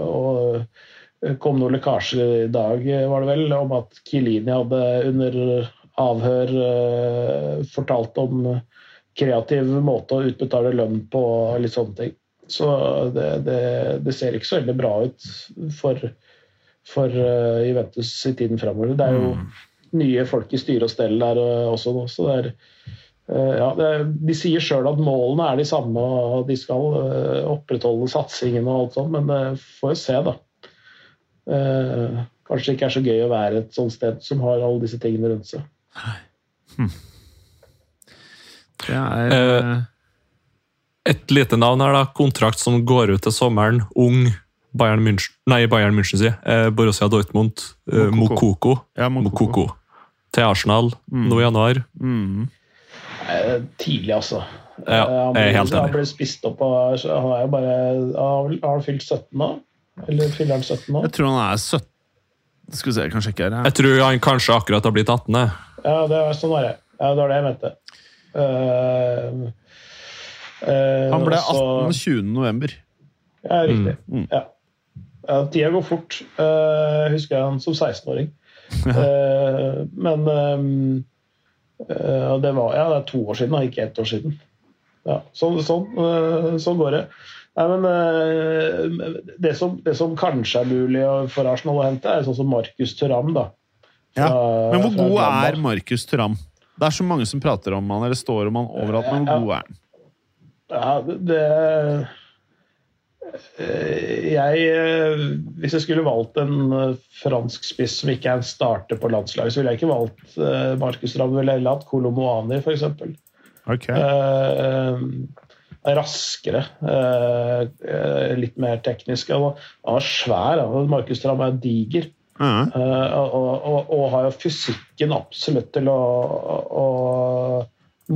[SPEAKER 3] Og kom noen lekkasjer i dag, var det vel, om at Kilini hadde under avhør fortalt om kreativ måte å utbetale lønn på litt sånne ting. Så det, det, det ser ikke så veldig bra ut for, for eh, Juventus i tiden framover. Det er jo nye folk i styre og stell der eh, også nå, så det er Eh, ja, det, de sier sjøl at målene er de samme, og de skal opprettholde satsingen og alt sånt, men uh, får jo se, da. Eh, kanskje det ikke er så gøy å være et sånt sted som har alle disse tingene rundt seg.
[SPEAKER 2] Det er
[SPEAKER 4] Eh, Et lite navn her, da. Kontrakt som går ut til sommeren. Ung, Bayern München, nei, Bayern München sier eh, Borussia Dortmund, eh,
[SPEAKER 2] Mokoko.
[SPEAKER 4] Mokoko,
[SPEAKER 2] Ja, Mokoko.
[SPEAKER 4] Mokoko. Til Arsenal nå i januar.
[SPEAKER 2] Mm.
[SPEAKER 3] Eh, Tidlig, altså.
[SPEAKER 4] Ja,
[SPEAKER 3] Eh,
[SPEAKER 4] jeg er helt enig.
[SPEAKER 3] Han ble spist opp av Han er jo bare Har han fylt 17 nå? Eller fyller han 17 nå?
[SPEAKER 2] Jeg tror han er 17 Skal vi se, jeg kan sjekke her. ja.
[SPEAKER 4] Jeg tror han kanskje akkurat har blitt 18.
[SPEAKER 3] Ja, det er sånn var det. Ja, det var det jeg mente. Eh,
[SPEAKER 2] Han ble
[SPEAKER 3] så-
[SPEAKER 2] 18 20. november.
[SPEAKER 3] Ja, riktig.
[SPEAKER 2] Mm.
[SPEAKER 3] Ja. Ja, tida går fort. Eh, husker jeg han som 16-åring. <laughs> Eh, men eh, eh, det var ja, det er to år siden, ikke ett år siden. Ja, sånn, sånn, eh, sånn går det. Nei, men eh, det, som, det som kanskje er mulig for Arsenal å hente, er sånn som Markus Thuram. da.
[SPEAKER 2] Ja. Men hvor god er Markus Thuram? Det er så mange som prater om han, eller står om han overalt, men hvor god er han?
[SPEAKER 3] Ja, det eh, Jeg eh, Hvis jeg skulle valgt en eh, fransk spiss som ikke er en starter på landslaget, så ville jeg ikke valgt Marcus Ravel eller hatt Kolomoani, f.eks.
[SPEAKER 2] Okay.
[SPEAKER 3] Eh, raskere. eh, litt mer teknisk. Han var, han var svær. Markus Ramm er diger.
[SPEAKER 2] Ja.
[SPEAKER 3] Eh, og, og, og har jo fysikken absolutt til å, å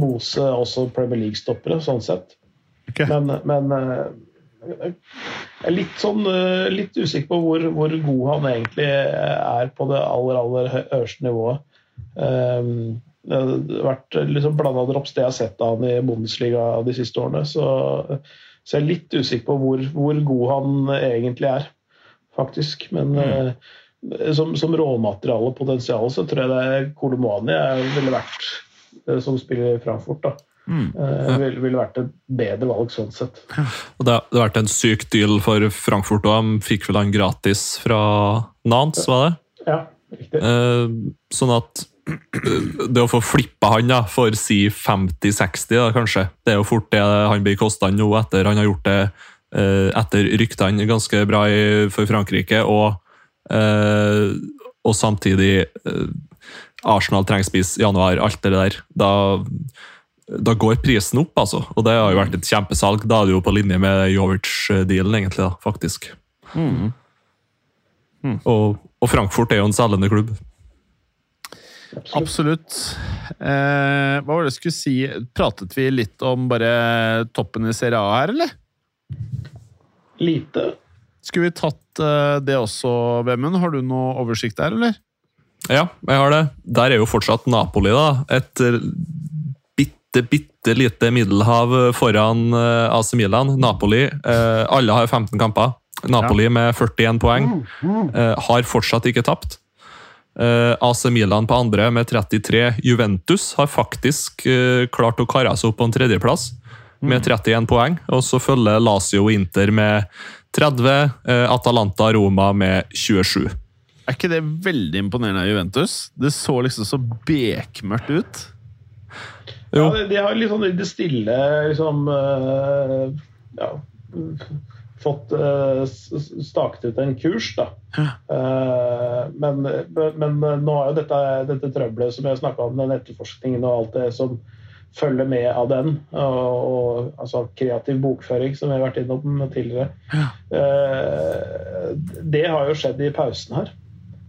[SPEAKER 3] mose også Premier League-stoppere, sånn sett.
[SPEAKER 2] Ok.
[SPEAKER 3] Men, men eh, jeg er litt, sånn, eh, litt usikker på hvor, hvor god han egentlig er på det aller, aller øverste nivået. Um, det har vært liksom blanda drops det jeg har sett av han i Bundesliga de siste årene. Så, så jeg er litt usikker på hvor, hvor god han egentlig er, faktisk. Men mm. som, som råmateriale potensial så tror jeg det er Kolomani ville vært eh, som spiller i Frankfurt. da.
[SPEAKER 2] Mm.
[SPEAKER 3] Uh, ville, vil vært et bedre valg sånn sett.
[SPEAKER 4] Og det, det har vært en syk deal for Frankfurt, òg. fikk vel han gratis fra Nantes, var det?
[SPEAKER 3] Ja, riktig.
[SPEAKER 4] Uh, sånn at eh, det å få flippa han da, for si 50-60, da, kanskje, det er jo fort det han blir kosta nå, etter han har gjort det uh, etter ryktene ganske bra i, for Frankrike, og, eh, og samtidig eh, Arsenal trenger spiss i januar, alt det der. Da, da går prisen opp, altså. Og det har jo vært et kjempesalg. Da er det jo på linje med Jovic-dealen, egentlig, da, faktisk.
[SPEAKER 2] Mm.
[SPEAKER 4] Og, og Frankfurt er jo en selgende klubb.
[SPEAKER 3] Absolutt.
[SPEAKER 2] Absolutt. Eh, hva var det jeg skulle si? Pratet vi litt om bare toppen i Serie A her, eller?
[SPEAKER 3] Lite.
[SPEAKER 2] Skulle vi tatt eh, det også, Vemund? Har du noe oversikt der, eller?
[SPEAKER 4] Ja, jeg har det. Der er jo fortsatt Napoli, da. Et eh, bitte, bitte lite middelhav foran eh, AC Milan. Napoli. eh, alle har 15 kamper. Napoli med 41 poeng. eh, har fortsatt ikke tapt. Eh, AC Milan på andre med 33. Juventus har faktisk eh, klart å karre seg opp på en tredjeplass med 31 poeng. Og så følger Lazio og Inter med 30. eh, Atalanta Roma med 27.
[SPEAKER 2] Er ikke det veldig imponerende av Juventus? Det så liksom så bekmørkt ut.
[SPEAKER 3] Ja, de, de har sånn i det stille liksom eh, Ja Fått eh, staket ut en kurs, da. Eh, men, men nå er jo dette, dette trøbbelet som jeg snakka om, den etterforskningen og alt det som følger med av den, og, og altså kreativ bokføring, som vi har vært innom tidligere, eh, det har jo skjedd i pausen her.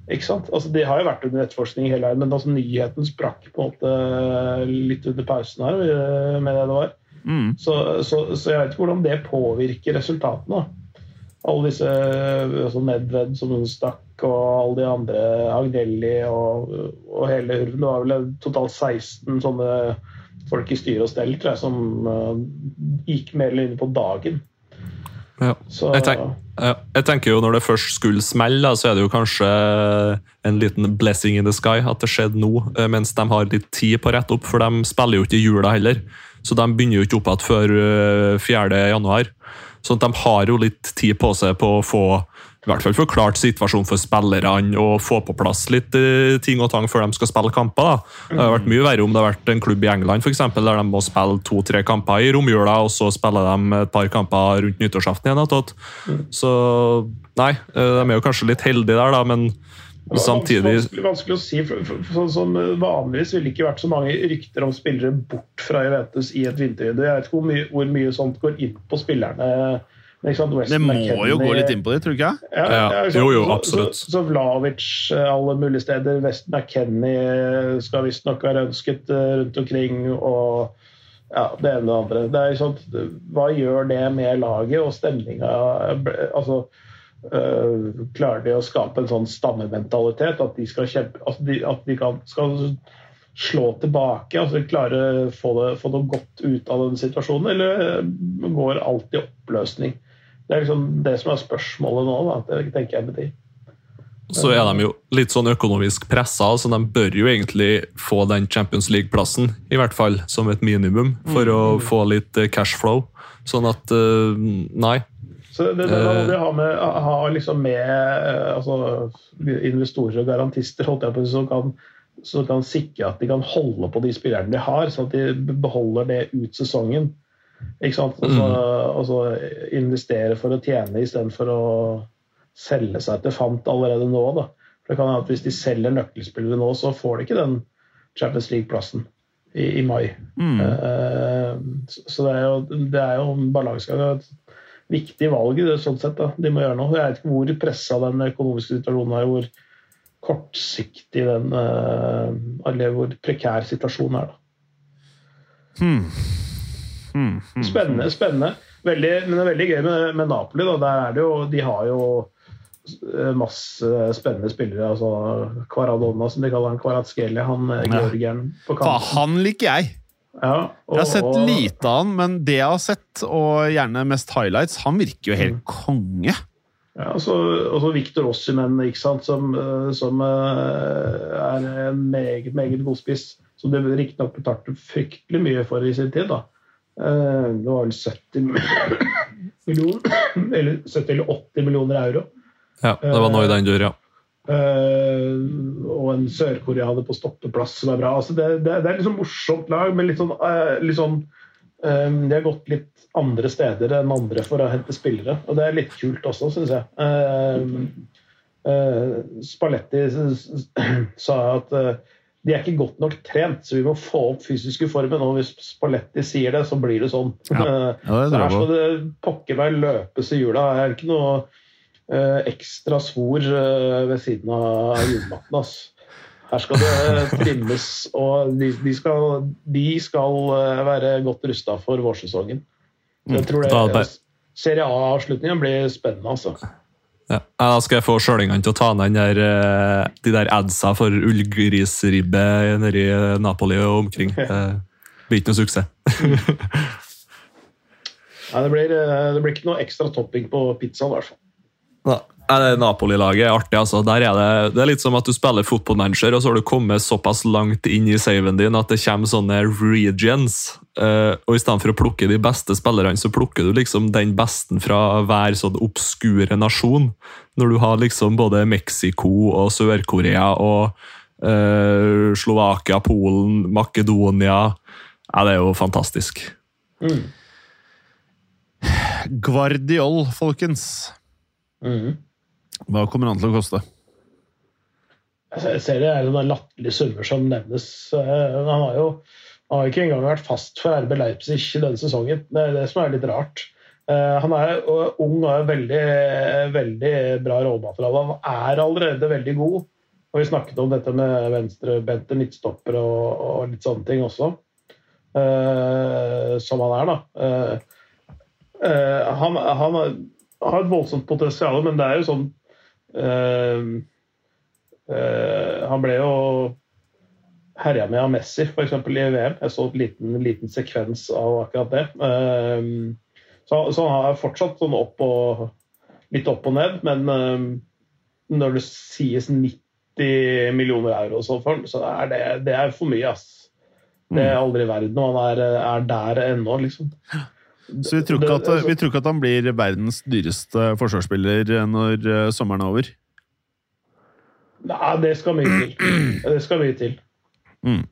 [SPEAKER 3] Ikke sant? Altså, det har jo vært under etterforskning hele veien, men altså, nyheten sprakk på en måte litt under pausen her, med det det var.
[SPEAKER 2] Mm.
[SPEAKER 3] Så, så, så jeg vet ikke hvordan det påvirker resultatene. Alle disse altså Nedved som stakk, og alle de andre, Agnelli og, og hele hurven. Det var vel totalt 16 sånne folk i styre og stell tror jeg, som uh, gikk mer eller mindre på dagen.
[SPEAKER 4] Ja. Jeg tenk- Ja, jeg tenker jo Når det først skulle smelle, så er det jo kanskje en liten blessing in the sky at det skjedde nå, eh, mens de har litt tid på å rette opp, for de spiller jo ikke i jula heller. Så de begynner jo ikke opp igjen før eh, 4. januar. Så de har jo litt tid på seg på å få i hvert fall forklart situasjonen for spillerne og få på plass litt uh, ting og tang før de skal spille kamper. da. Det har vært mye verre om det har vært en klubb i England for eksempel, der de må spille to-tre kamper i romjula, og så spiller de et par kamper rundt nyttårsaften igjen. attåt. Så nei, eh, de er jo kanskje litt heldige der, da, men samtidig
[SPEAKER 3] vanskelig, vanskelig å si. For, for, for, sånn, vanligvis ville det ikke vært så mange rykter om spillere bort fra Juventus i et vintervindu. Jeg vet ikke hvor mye, hvor mye sånt går inn på spillerne
[SPEAKER 2] Det må jo gå litt inn på det, tror du ikke?
[SPEAKER 3] Ja,
[SPEAKER 4] Ja,
[SPEAKER 3] ikke
[SPEAKER 4] jo, jo, absolutt.
[SPEAKER 3] Så, så Vlavic eh, alle mulige steder. West McKennie skal visstnok være ønsket eh, rundt omkring. og ja, det ene og det andre. Det er sånn, hva gjør det med laget og stemninga? Altså, øh, klarer de å skape en sånn stammementalitet? At de skal kjempe altså de, at de kan, skal slå tilbake? altså klare å få, få noe godt ut av den situasjonen? Eller går alt i oppløsning? Det er liksom det som er spørsmålet nå. Da, det tenker jeg med de.
[SPEAKER 4] Så er de jo litt sånn økonomisk pressa, så de bør jo egentlig få den Champions League-plassen, i hvert fall som et minimum, for å få litt eh, cashflow. Sånn at eh, Nei.
[SPEAKER 3] Så det, det, det,
[SPEAKER 4] Eh.
[SPEAKER 3] det har med, har liksom med altså, investorer og garantister holdt jeg på, som kan, som kan sikre at de kan holde på de spillerne de har, sånn at de beholder det ut sesongen. Ikke sant? Og så investere for å tjene istedenfor å selge seg til fant allerede nå. Da. For det kan hende at Hvis de selger nøkkelspillere nå, så får de ikke den Champions League-plassen i, i mai. Mm. så- så det er jo, det er jo en balansegang. Viktig valg i det, sånn sett. Da. De må gjøre noe. Jeg vet ikke hvor pressa den økonomiske situasjonen er, hvor kortsiktig den eh, Eller hvor prekær situasjonen er. Da.
[SPEAKER 2] Hmm.
[SPEAKER 3] Spennende. spennende. Veldig, men det er veldig gøy med, med Napoli. Da. Der er det jo, de har jo eh, masse spennende spillere. altså Kvaradonna, som de kaller han. Kvaratskeli, Han eh, georgieren på
[SPEAKER 2] Faen,
[SPEAKER 3] kanten.
[SPEAKER 2] han liker jeg!
[SPEAKER 3] Ja, og-
[SPEAKER 2] Jeg har sett
[SPEAKER 3] og-
[SPEAKER 2] lite av han, men det jeg har sett, og gjerne mest highlights, han virker jo helt konge.
[SPEAKER 3] Ja, og så, Viktor Ossimen, ikke sant, som, eh, som er en meget, meget god spiss. Som det riktignok betalte fryktelig mye for i sin tid. da. Eh, Det var vel 70 millioner eller 70 eller 80 millioner euro.
[SPEAKER 4] Ja, det var noe i den dur, ja.
[SPEAKER 3] Eh, og en sørkoreaner på stoppeplass som er bra. Altså det, det, det er liksom morsomt lag, men litt sånn, eh, litt sånn eh, De har gått litt andre steder enn andre for å hente spillere, og det er litt kult også, syns jeg. Eh, eh, Spalletti <clears throat> sa at eh, de er ikke godt nok trent, så vi må få opp fysiske formen. Og hvis Spalletti sier det, så blir det sånn.
[SPEAKER 2] Ja.
[SPEAKER 3] Eh,
[SPEAKER 2] Ja, det
[SPEAKER 3] så
[SPEAKER 2] tror
[SPEAKER 3] her skal det pokker meg løpes i hjula. Det er ikke noe eh, ekstra svor eh, ved siden av hjulmatten. Altså. Her skal det trimmes, og de, de skal, de skal eh, være godt rusta for vårsesongen. Jeg tror
[SPEAKER 4] er det
[SPEAKER 3] det, Serie A-avslutningen blir spennende, altså.
[SPEAKER 4] Ja. Ja, Da skal jeg få sjølingene til å ta ned den der, eh, de der adsa for ullgrisribbe nede i Napoli og omkring. Det blir ikke noe suksess. <laughs>
[SPEAKER 3] Nei, det, blir, eh, det blir ikke noe ekstra topping på pizzaen, i hvert fall.
[SPEAKER 4] Napoli-laget er artig. altså. Der er det, det er litt som at du spiller fotballmanager, og så har du kommet såpass langt inn i saven din at det kommer sånne regions. Uh, og I stedet for å plukke de beste spillerne, så plukker du liksom den besten fra hver sånn obskure nasjon. Når du har liksom både Mexico og Sør-Korea og uh, Slovakia, Polen, Makedonia Ja, det er jo fantastisk.
[SPEAKER 3] Mm.
[SPEAKER 2] Guardiol, folkens.
[SPEAKER 3] Mhm.
[SPEAKER 2] Hva kommer han til å koste?
[SPEAKER 3] Jeg ser det er noen latterlige summer som nevnes. Eh, Han har jo han har ikke engang vært fast for RB Leipzig denne sesongen. Det er det som er litt rart. Eh, Han er ung og er veldig, veldig bra råmateriale. Han er allerede veldig god. Og Vi snakket om dette med venstrebente midtstopper og, og litt sånne ting også. Eh, som han er, da. Han, han har et voldsomt potensial, men det er jo sånn han ble jo herja med av Messi, f.eks. i VM. Jeg så en liten, liten sekvens av akkurat det. Eh, så, så han har fortsatt sånn opp og, litt opp og ned, men eh, når det sies 90 millioner euro og sånn så er det, det er for mye, ass. Det er aldri i verden, og han er, er der ennå, liksom. <laughs>
[SPEAKER 2] Så vi tror, ikke at, vi tror ikke at han blir verdens dyreste forsvarsspiller når eh, sommeren er over.
[SPEAKER 3] Nei, det skal mye til. Det skal mye til. <clears throat>
[SPEAKER 2] Mm.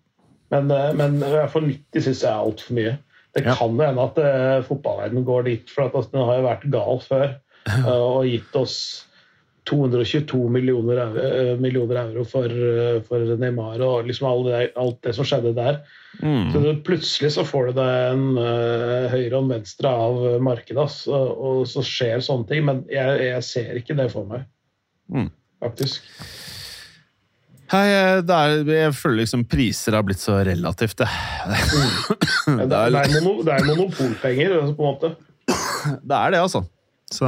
[SPEAKER 3] Men, eh, men fall 90 syns jeg er altfor mye. Det
[SPEAKER 2] Ja.
[SPEAKER 3] kan jo hende at uh, fotballverdenen går dit, for at altså, den har jo vært gal før. uh, og gitt oss 222 millioner euro, eh, millioner euro for, eh, for Neymar og liksom alt det, alt det som skjedde der.
[SPEAKER 2] Mm.
[SPEAKER 3] Så plutselig så får du deg en uh, høyre og en venstre av markedet, ass, og, så skjer sånne ting. Men jeg, jeg ser ikke det for meg,
[SPEAKER 2] Mm.
[SPEAKER 3] faktisk.
[SPEAKER 2] Hei, det er, jeg føler liksom priser har blitt så relativt. Det <laughs>
[SPEAKER 3] er, det er, det er monopolpenger, altså, på en måte.
[SPEAKER 2] Det er det, altså. Så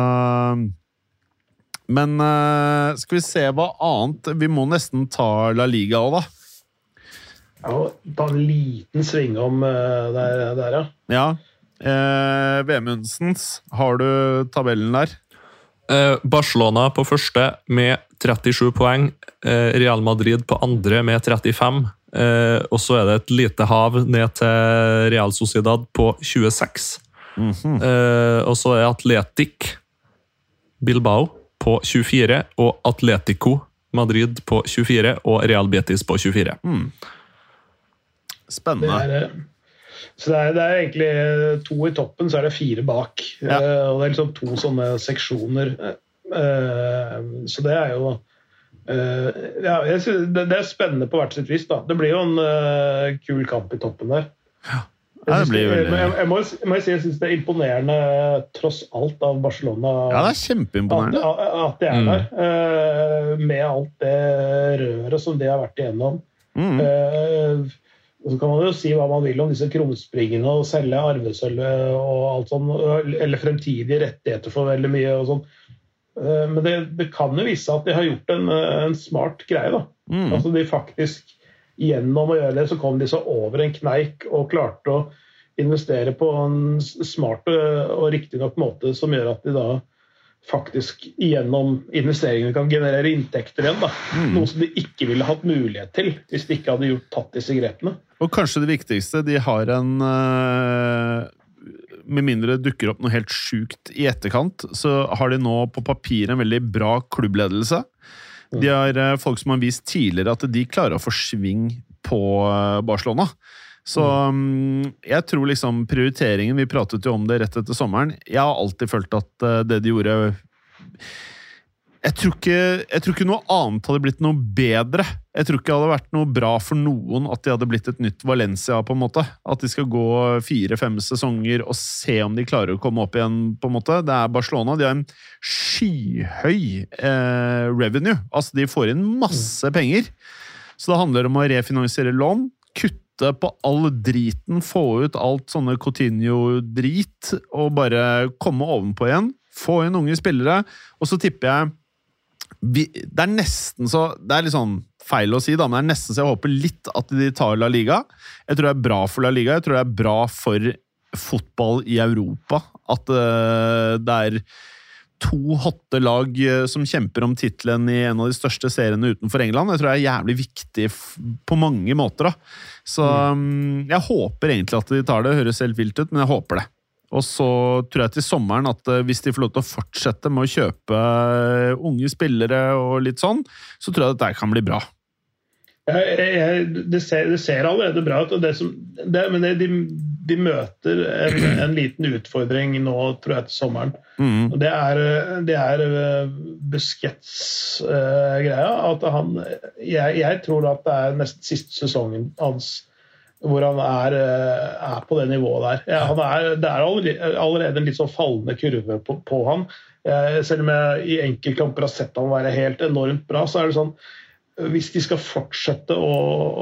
[SPEAKER 2] Men uh, skal vi se hva annet Vi må nesten ta La Liga òg, da.
[SPEAKER 3] Ja, ta en liten sving om uh, der, der, ja.
[SPEAKER 2] Ja. Uh, Vemundsens, har du tabellen der?
[SPEAKER 4] Eh, Barcelona på første med 37 poeng. Eh, Real Madrid på andre med 35. Eh, og så er det et lite hav ned til Real Sociedad på 26.
[SPEAKER 2] Mm
[SPEAKER 4] -hmm. og så er Atletic Bilbao på 24, og Atletico Madrid på 24 og Real Betis på 24.
[SPEAKER 3] Mm.
[SPEAKER 2] Spennende.
[SPEAKER 3] er, eh, så det er, det er egentlig eh, to i toppen, så er det fire bak.
[SPEAKER 2] Ja.
[SPEAKER 3] Uh, og det er liksom to sånne seksjoner. Uh, så det er jo uh, ja, jeg synes, det, det er spennende på hvert sitt vis. da. Det blir jo en kul kamp i toppen der.
[SPEAKER 2] Ja,
[SPEAKER 3] Jeg, synes jeg, jeg, må, jeg må si jeg syns det er imponerende tross alt av Barcelona.
[SPEAKER 2] Ja, det er kjempeimponerende.
[SPEAKER 3] at de er
[SPEAKER 4] Mm.
[SPEAKER 3] der. eh, med alt det røret som de har vært igjennom.
[SPEAKER 2] Mm.
[SPEAKER 3] Uh, så kan man jo si hva man vil om disse krumspringene og selge arvesølvet og alt sånn, eller fremtidige rettigheter for veldig mye og sånn. Uh, Men det, det kan jo vise seg at de har gjort en, en smart greie. da.
[SPEAKER 2] Mm.
[SPEAKER 3] Altså de faktisk Gjennom å gjøre det, så kom de så over en kneik og klarte å investere på en smart og riktig nok måte som gjør at de da faktisk gjennom investeringene kan generere inntekter igjen. da. Noe som de ikke ville hatt mulighet til hvis de ikke hadde gjort, tatt disse grepene.
[SPEAKER 2] Og kanskje det viktigste, de har en eh, Med mindre det dukker opp noe helt sjukt i etterkant, så har de nå på papir en veldig bra klubbledelse. De har eh, folk som har vist tidligere at de klarer å få sving på eh, Barcelona. Så mm, jeg tror liksom prioriteringen Vi pratet jo om det rett etter sommeren. Jeg har alltid følt at eh, det de gjorde jeg tror, ikke, jeg tror ikke noe annet hadde blitt noe bedre. Jeg tror ikke det hadde vært noe bra for noen at de hadde blitt et nytt Valencia. på en måte. At de skal gå fire-fem sesonger og se om de klarer å komme opp igjen. på en måte. Det er Barcelona. De har en skyhøy eh, revenue. Altså, De får inn masse penger. Så det handler om å refinansiere lån, kutte på all driten, få ut alt sånne Coutinho-drit, og bare komme ovenpå igjen. Få inn unge spillere. Og så tipper jeg vi, Det er nesten så Det er litt sånn feil å si, da, men det er nesten så jeg håper litt at de tar La Liga. Jeg tror det er bra for La Liga. Jeg tror det er bra for fotball i Europa at uh, det er to hotte lag eh, som kjemper om tittelen i en av de største seriene utenfor England. Jeg tror det er jævlig viktig på mange måter. da. Så um, jeg håper egentlig at de tar det. Høres helt vilt ut, men jeg håper det. Og så tror jeg til sommeren at eh, hvis de får lov til å fortsette med å kjøpe eh, unge spillere og litt sånn, så tror jeg at dette kan bli bra.
[SPEAKER 3] Jeg, jeg, det, ser, det ser allerede bra ut, og det som, det, men det, de, de møter en, en liten utfordring nå, tror jeg, til sommeren.
[SPEAKER 2] Mm.
[SPEAKER 3] Og det er, det er eh, Busquets-greia. at han jeg, jeg tror at det er nesten siste sesongen hans hvor han er, eh, er på det nivået der. Er, det er allerede, en litt sånn fallende kurve på, på han. Eh, Selv om jeg i enkeltkamper har sett han være helt enormt bra, så er det sånn Hvis de skal fortsette å,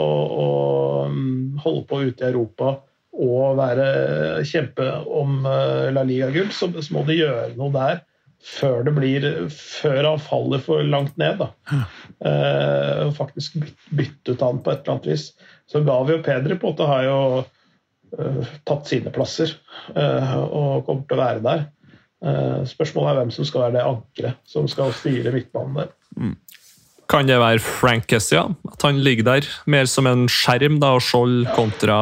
[SPEAKER 3] å, å mm, holde på ute i Europa og være kjempe om eh, La Liga-gull, så, så må de gjøre noe der før det blir før han faller for langt ned. da. Eh, faktisk byttet han på et eller annet vis. Så Gavi og Pedri på en måte har jo eh, tatt sine plasser eh, og kommer til å være der. Eh, spørsmålet er hvem som skal være det ankeret som skal styre midtbanen der.
[SPEAKER 4] Kan det være Frank Kessia? At han ligger der mer som en skjerm da, og skjold kontra,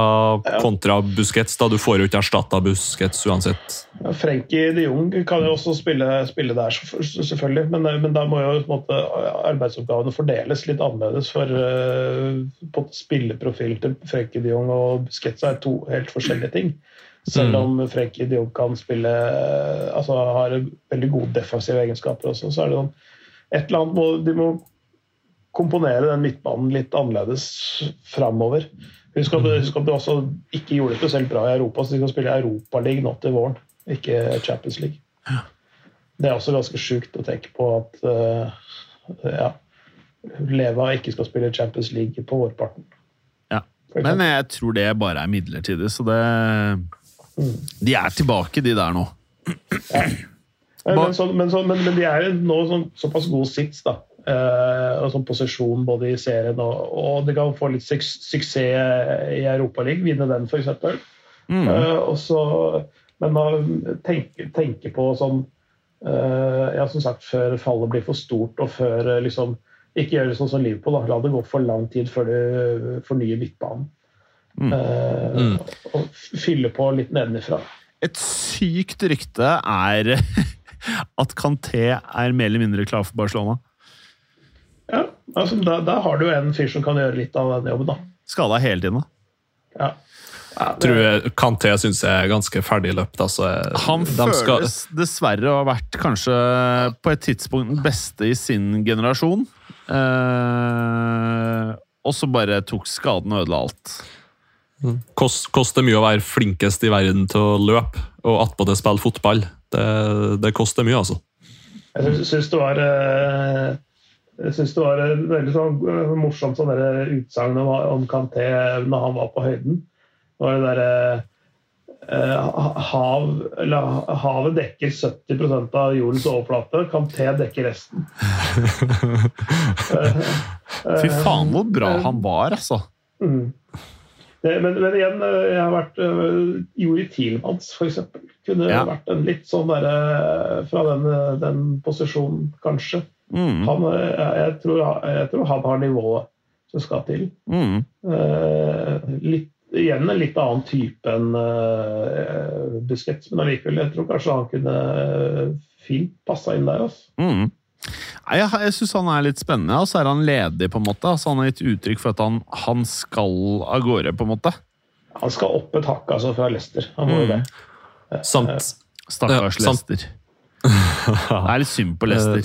[SPEAKER 4] kontra Busquets? da Du får jo ikke erstatta Busquets uansett.
[SPEAKER 3] Ja, Frenkie de Jong kan jo også spille, spille der, selvfølgelig. Men, men da må jo måte, arbeidsoppgavene fordeles litt annerledes. For uh, på spilleprofilen til Frenkie de Jong og Busquets er to helt forskjellige ting. Selv om Frenkie de Jong kan spille altså har veldig gode defensive egenskaper også, så er det sånn et eller annet må, De må komponere den midtbanen litt annerledes framover. Husk at, husk at de også ikke gjorde det spesielt bra i Europa, så de skal spille Europaliga nå til våren, ikke Champions League. Det er også ganske sjukt å tenke på at uh, ja, Leva ikke skal spille Champions League på vårparten.
[SPEAKER 2] Ja. Men jeg tror det bare er midlertidig, så det De er tilbake, de der nå. <clears throat>
[SPEAKER 3] Men, men, så, men, så, men, men de er nå sånn, såpass god sits, da. Eh, og sånn posisjon både i serien og, og de kan få litt suks suksess i Europaligaen. Vinne den, f.eks.
[SPEAKER 2] Mm.
[SPEAKER 3] Uh, men man tenker, tenker på sånn uh, Ja, som sagt, før fallet blir for stort, og før uh, liksom Ikke gjøre sånn som Liverpool. Da. La det gå for lang tid før du fornyer midtbanen.
[SPEAKER 2] Mm.
[SPEAKER 4] Mm.
[SPEAKER 3] Og fylle på litt nedenifra.
[SPEAKER 2] Et sykt rykte er <laughs> at Kanté er mer eller mindre klar for Barcelona.
[SPEAKER 3] Altså, da, der, har du jo en fyr som kan gjøre litt av den jobben, da.
[SPEAKER 2] Skada hele tiden. da.
[SPEAKER 3] Ja. Ja, det-
[SPEAKER 4] Tror jeg Kanté syns jeg er ganske ferdig løpt. Altså,
[SPEAKER 2] Han
[SPEAKER 4] føles skal-
[SPEAKER 2] dessverre å ha vært kanskje på et tidspunkt den beste i sin generasjon. Eh, og så bare tok skaden og ødela alt.
[SPEAKER 4] Kost, koster mye å være flinkest i verden til å løpe, og attpåtil spille fotball. Det, det koster mye, altså.
[SPEAKER 3] Jeg syns det var eh, jeg synes det var et veldig sånn eh, morsomt sånn utsagn om, Kanté når han var på høyden. Det var det derre eh, hav, eller, Havet dekker 70% av jordens overflate. Kanté dekker resten. Eh, <laughs>
[SPEAKER 2] Fy faen hvor bra han var, altså.
[SPEAKER 3] Mm. Men, men igjen, eh, jeg har vært Jori Tielmanns, f.eks. Kunne
[SPEAKER 2] Ja.
[SPEAKER 3] vært en litt sånn derre Fra den, eh, den posisjonen, kanskje.
[SPEAKER 2] Mm,
[SPEAKER 3] Han, eh, jeg, tror, jeg tror han har nivået som skal til.
[SPEAKER 2] mm.
[SPEAKER 3] Eh, litt, igjen en litt annen type enn uh, Busquets, men allikevel, jeg tror kanskje han kunne fint passa inn der. Altså.
[SPEAKER 2] Mm. Jeg, jeg syns han er litt spennende, og så er han ledig, på en måte. Altså, han har gitt uttrykk for at han, han skal av gårde, på en måte.
[SPEAKER 3] Han skal opp et hakk altså, fra Leicester. Han må jo
[SPEAKER 2] Mm.
[SPEAKER 3] det.
[SPEAKER 4] Samt,
[SPEAKER 2] Stakkars
[SPEAKER 4] Ja.
[SPEAKER 2] Lester. Det er litt synd på Lester.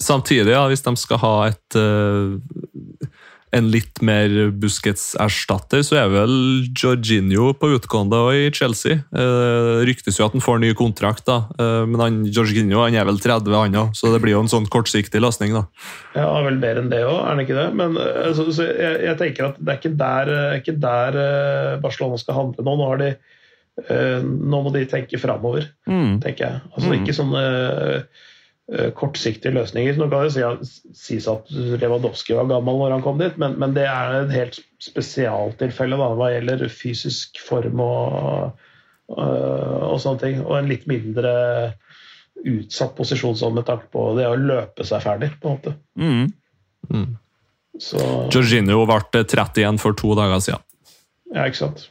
[SPEAKER 4] Samtidig, ja, hvis de skal ha et uh, en litt mer Busquets-erstatter, så er vel Jorginho på utgående og i Chelsea. Uh, ryktes jo at han får ny kontrakt, da. Eh, men han, Jorginho han er vel 30, han òg, så det blir jo en sånn kortsiktig løsning. da.
[SPEAKER 3] Ja, vel mer enn det òg, er det ikke det? Men eh, så, så jeg, jeg tenker at det er ikke der, eh, ikke der eh, Barcelona skal handle nå. Nå, har de, eh, nå må de tenke framover,
[SPEAKER 2] Mm.
[SPEAKER 3] tenker jeg. Altså
[SPEAKER 2] Mm.
[SPEAKER 3] Ikke sånn eh, eh, kortsiktige løsninger. Nå kan det si, sies at Lewandowski var gammel når han kom dit, men, men det er et helt spesialtilfelle da, hva gjelder fysisk form og, øh, og sånne ting. Og en litt mindre utsatt posisjon sånn med tanke på det å løpe seg ferdig, på en måte.
[SPEAKER 2] Mm.
[SPEAKER 3] Så
[SPEAKER 4] Jorginho ble 31 for to dager siden.
[SPEAKER 3] Ja, ikke sant.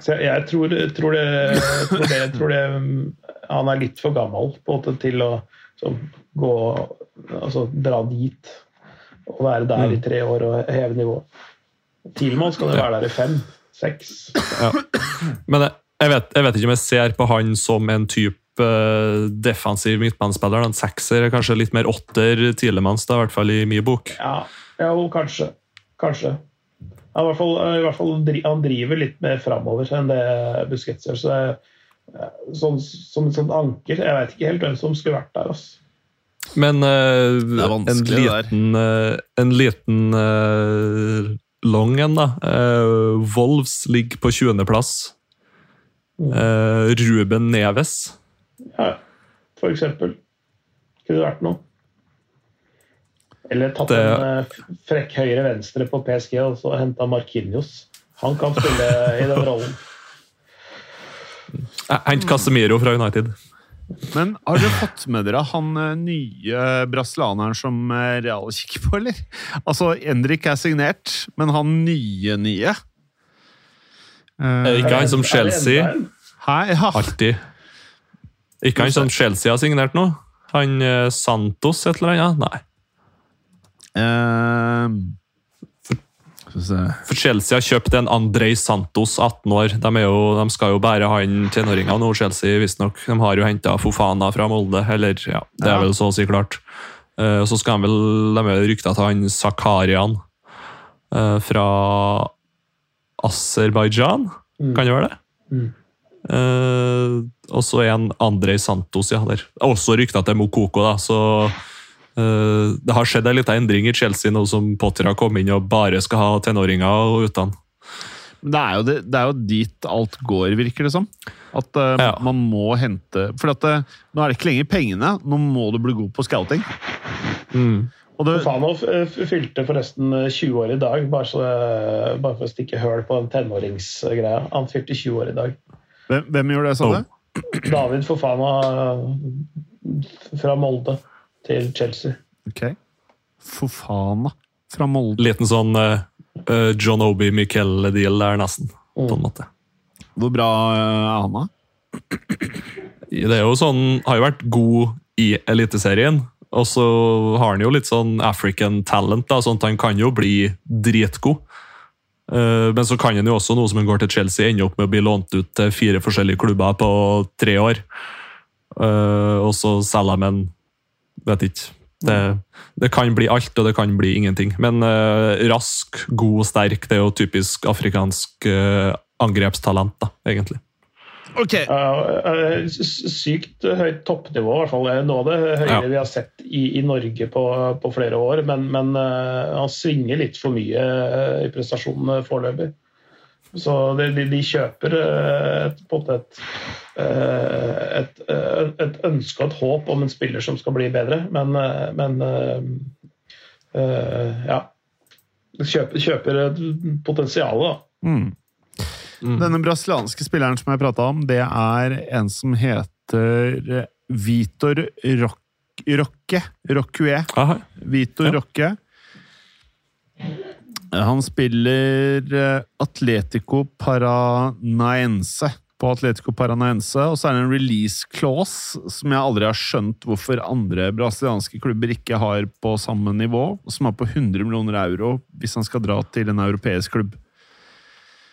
[SPEAKER 3] Så jeg, jeg tror, tror, det, tror, det, tror det Han er litt for gammel på en måte, til å så, gå Altså dra dit og være der i tre år og heve nivået. Tilmann skal jo være der i fem, seks.
[SPEAKER 4] Men jeg, jeg, vet, jeg vet ikke om jeg ser på han som en type eh, defensiv midtbanespiller. En sekser er kanskje litt mer åtter Tielemanns, da, i hvert fall i min bok.
[SPEAKER 3] Ja, ja kanskje. Kanskje. Han, i hvert fall, i hvert fall, han driver litt mer framover enn det Busquets gjør. Så jeg, sånn, som et sånt anker Jeg vet ikke helt hvem som skulle vært der. Altså.
[SPEAKER 4] Men
[SPEAKER 2] uh,
[SPEAKER 4] en liten, uh, en liten uh, long en, da. Uh, Wolves ligger på 20.-plass. Ruben Neves.
[SPEAKER 3] Ja, for eksempel. Kunne det vært noe. Eller tatt
[SPEAKER 4] Det-
[SPEAKER 3] en eh, frekk høyre-venstre på PSG og så henta Markinios. Han kan spille i den rollen.
[SPEAKER 4] Hent Casemiro fra United.
[SPEAKER 2] Men har dere fått med dere han eh, nye brasilianeren som eh, Real kikker på, eller? Altså, Endrik er signert, men han nye nye
[SPEAKER 4] Eh, Ikke han som
[SPEAKER 3] Er
[SPEAKER 4] Chelsea.
[SPEAKER 2] Hei, ja.
[SPEAKER 4] Alltid. Ikke han som Chelsea har signert nå? Han Santos et eller annet? Nei.
[SPEAKER 2] Eh, se.
[SPEAKER 4] For Chelsea har kjøpt en Andrej Santos, 18 år. De, jo, de skal jo bære han tenåringa nå, Chelsea, visstnok. De har jo henta Fofana fra Molde, eller ja, det er vel så å si klart. og Så skal de vel De er rykta til han Zakarian eh, fra Aserbajdsjan,
[SPEAKER 3] Mm.
[SPEAKER 4] kan det være det?
[SPEAKER 3] Mm.
[SPEAKER 4] Eh, og så en Andrej Santos, ja. Der. Også rykta til Mokoko, da, så eh, det har skjedd en liten endring i Chelsea nå som Potter har kommet inn og bare skal ha tenåringer og
[SPEAKER 2] uten. Det er, jo det, det er jo dit alt går, virker det som. At uh,
[SPEAKER 4] Ja.
[SPEAKER 2] man må hente For at, uh, nå er det ikke lenger pengene, nå må du bli god på scouting. Og det,
[SPEAKER 3] Fanov fylte forresten eh, 20 år i dag, bare, så, eh, bare for å stikke høl på den tenåringsgreia. Han fylte 20 år i dag.
[SPEAKER 2] hvem, hvem gjorde det, sa
[SPEAKER 4] Oh.
[SPEAKER 2] du?
[SPEAKER 3] David Fofana eh, fra Molde til Chelsea.
[SPEAKER 2] Ok. Fofana fra Molde.
[SPEAKER 4] Liten sånn eh, John Obi Miquel-deal der, nesten. På en måte.
[SPEAKER 2] Hvor bra eh, er han, da?
[SPEAKER 4] Det er jo sånn, har jo vært god i Eliteserien, og så har han jo litt sånn African talent, da, sånn at han kan jo bli dritgod. Eh, Men så kan han jo også, noe som han går til Chelsea, ende opp med å bli lånt ut til fire forskjellige klubber på tre år. Eh, Og så selger de en Vet ikke. Det, det kan bli alt, og det kan bli ingenting. Men uh, rask, god, sterk, det er jo typisk afrikansk uh, angrepstalent, da, egentlig.
[SPEAKER 2] Ok,
[SPEAKER 3] Uh, sykt høyt toppnivå, i hvert fall. Noe av det høyere
[SPEAKER 4] Ja.
[SPEAKER 3] vi har sett i, i Norge på, på flere år. Men, men uh, han svinger litt for mye uh, i prestasjonene foreløpig. Så de, de, de kjøper et, på et, et, eh, et ønske og et håp om en spiller som skal bli bedre, men, eh, men eh, ja. Kjøper, kjøper potensialet, potensial, da.
[SPEAKER 2] Mm. Denne brasilianske spilleren som jeg prata om, det er en som heter Vitor Roc- Rocque. Roque. Vitor
[SPEAKER 4] Ja.
[SPEAKER 2] Roque. Han spiller Atletico Paranaense på Atletico Paranaense, og så er det en release clause som jeg aldri har skjønt hvorfor andre brasilianske klubber ikke har på samme nivå, som er på 100 millioner euro hvis han skal dra til en europeisk klubb.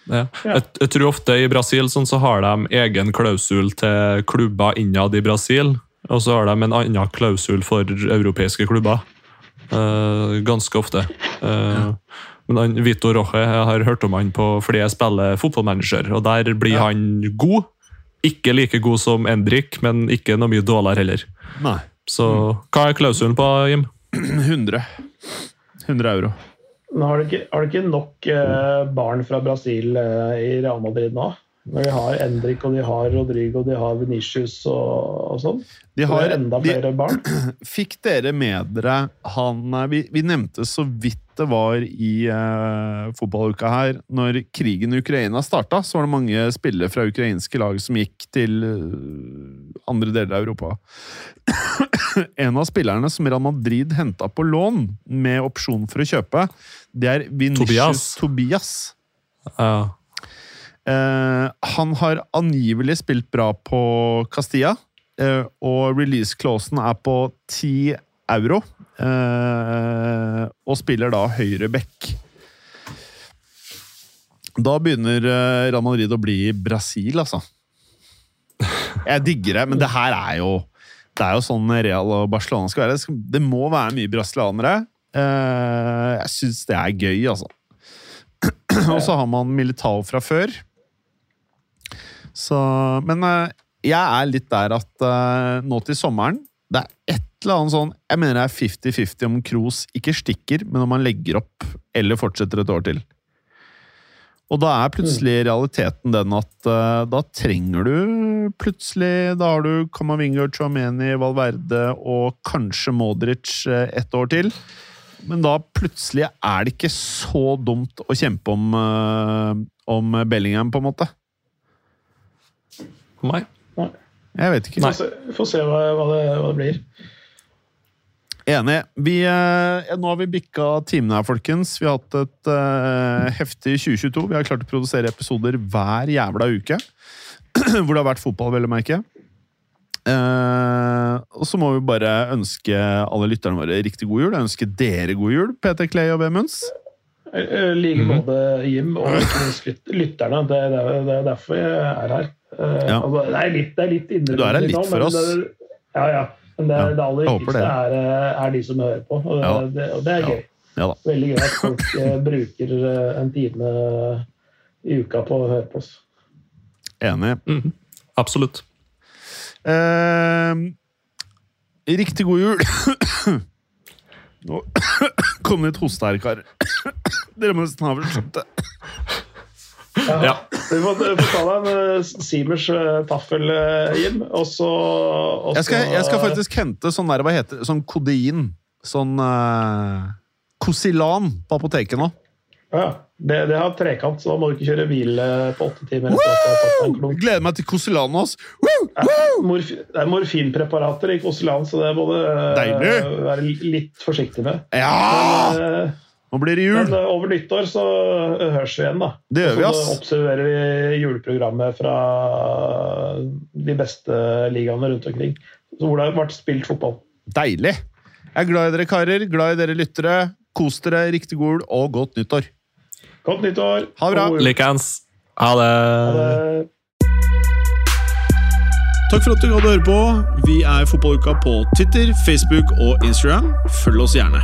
[SPEAKER 4] Ja. Jeg, jeg tror ofte i Brasil sånn, så har de egen klausul til klubber innad i Brasil, og så har de en annen klausul for europeiske klubber. Uh, ganske ofte. Eh, men han, Vito Roche, jeg har hørt om han på fordi jeg spiller fotballmanager, og der blir han god. Ikke like god som Endrik, men ikke noe mye dårligere heller.
[SPEAKER 2] Nei.
[SPEAKER 4] Så hva er klausulen på, Jim? <clears throat>
[SPEAKER 2] 100. 100 euro.
[SPEAKER 3] Men har du ikke, har du ikke nok eh, barn fra Brasil eh, i Real Madrid nå? Når de har Endrik og de har Rodrigo og de har Venicius og, og sånn?
[SPEAKER 2] De har
[SPEAKER 3] enda
[SPEAKER 2] de,
[SPEAKER 3] flere barn? <clears throat>
[SPEAKER 2] Fikk dere med dere han Vi, vi nevnte så vidt det var i eh, fotballuka her. Når krigen i Ukraina starta, så var det mange spillere fra ukrainske lag som gikk til eh, andre deler av Europa. <clears throat> en av spillerne som Real Madrid henta på lån, med opsjon for å kjøpe, det er Vinicius
[SPEAKER 4] Tobias.
[SPEAKER 2] Tobias.
[SPEAKER 4] Ja.
[SPEAKER 2] Eh, han har angivelig spilt bra på Castilla, eh, og release-clausen er på 10 euro. eh, og spiller da høyre back. Da begynner Real Madrid å bli Brasil, altså. Jeg digger det, men det her er jo Det er jo sånn Real og Barcelona skal være. Det, må være mye brasilianere. Jeg syns det er gøy, altså. <clears throat> Og så har man Militao fra før. Så Men eh, jeg er litt der at uh, nå til sommeren Det er et eller annet sånn Jeg mener det er 50-50 om Kroos ikke stikker, men om han legger opp eller fortsetter et år til. Og da er plutselig realiteten den at uh, da trenger du plutselig Da har du Kamavinga, Chouameni, Valverde og kanskje Modric uh, ett år til. Men da plutselig er det ikke så dumt å kjempe om, uh, om Bellingham, på en måte.
[SPEAKER 4] Nei.
[SPEAKER 2] Jeg vet ikke.
[SPEAKER 3] Få se, få se hva, hva, det, hva det blir.
[SPEAKER 2] Enig. Vi, eh, nå har vi bikka timene her, folkens. Vi har hatt et eh, heftig 2022. Vi har klart å produsere episoder hver jævla uke. <clears throat> Hvor det har vært fotball, vel å merke. Eh, og så må vi bare ønske alle lytterne våre riktig god jul. Jeg ønsker dere god jul, Peter Clay og Bemunds.
[SPEAKER 3] Jeg liker
[SPEAKER 2] Mhm.
[SPEAKER 3] både Jim og ikke minst lytterne. Det, det, det er derfor jeg er her. Eh,
[SPEAKER 2] Ja.
[SPEAKER 3] altså, det er litt, det er litt innrømmelse.
[SPEAKER 2] Du er her litt for oss.
[SPEAKER 3] Det, ja, ja. Men det,
[SPEAKER 2] Ja,
[SPEAKER 3] det aller viktigste er, er de som hører på. Og det,
[SPEAKER 2] Ja.
[SPEAKER 3] det, og det er
[SPEAKER 2] Ja.
[SPEAKER 3] gøy.
[SPEAKER 2] Ja da.
[SPEAKER 3] Veldig gøy at folk <laughs> eh, bruker eh, en time i uka på å høre på oss.
[SPEAKER 2] Enig.
[SPEAKER 4] Mhm. Absolutt.
[SPEAKER 2] Uh, riktig god jul. Nå <coughs> kom det litt hoste her, karer. <coughs> Dere må nesten ha skjønt det.
[SPEAKER 4] Ja. <laughs>
[SPEAKER 3] Du får, du ta deg en Simers taffel, eh, Jim, og så
[SPEAKER 2] Jeg jeg skal faktisk hente sånn der, hva heter det, sånn kodein. Sånn uh, Kosilan på apoteket nå.
[SPEAKER 3] Ja, det, det har trekant, så da må du ikke kjøre bil eh, på åtte timer.
[SPEAKER 2] Gleder meg til Kosilan hos! Woo!
[SPEAKER 3] Det er morfinpreparater i Kosilan, så det må du
[SPEAKER 2] uh,
[SPEAKER 3] være litt forsiktig med.
[SPEAKER 2] Ja!
[SPEAKER 3] Men, eh,
[SPEAKER 2] Nå blir det
[SPEAKER 3] men
[SPEAKER 2] jul!
[SPEAKER 3] eh, over nyttår så eh, høres vi igjen, da.
[SPEAKER 2] Det gjør vi, ass.
[SPEAKER 3] Så observerer vi juleprogrammet fra de beste ligaene rundt omkring. Så hvor det har vært spilt fotball.
[SPEAKER 2] Deilig! Jeg er glad i dere karer, glad i dere lyttere. Kos dere, riktig god jul og godt nyttår.
[SPEAKER 3] Godt nyttår!
[SPEAKER 2] Ha det bra.
[SPEAKER 4] Likeens. Ha det.
[SPEAKER 3] Ha det.
[SPEAKER 1] Takk for at du hadde høre på. Vi er Fotballuka på Twitter, Facebook og Instagram. Følg oss gjerne.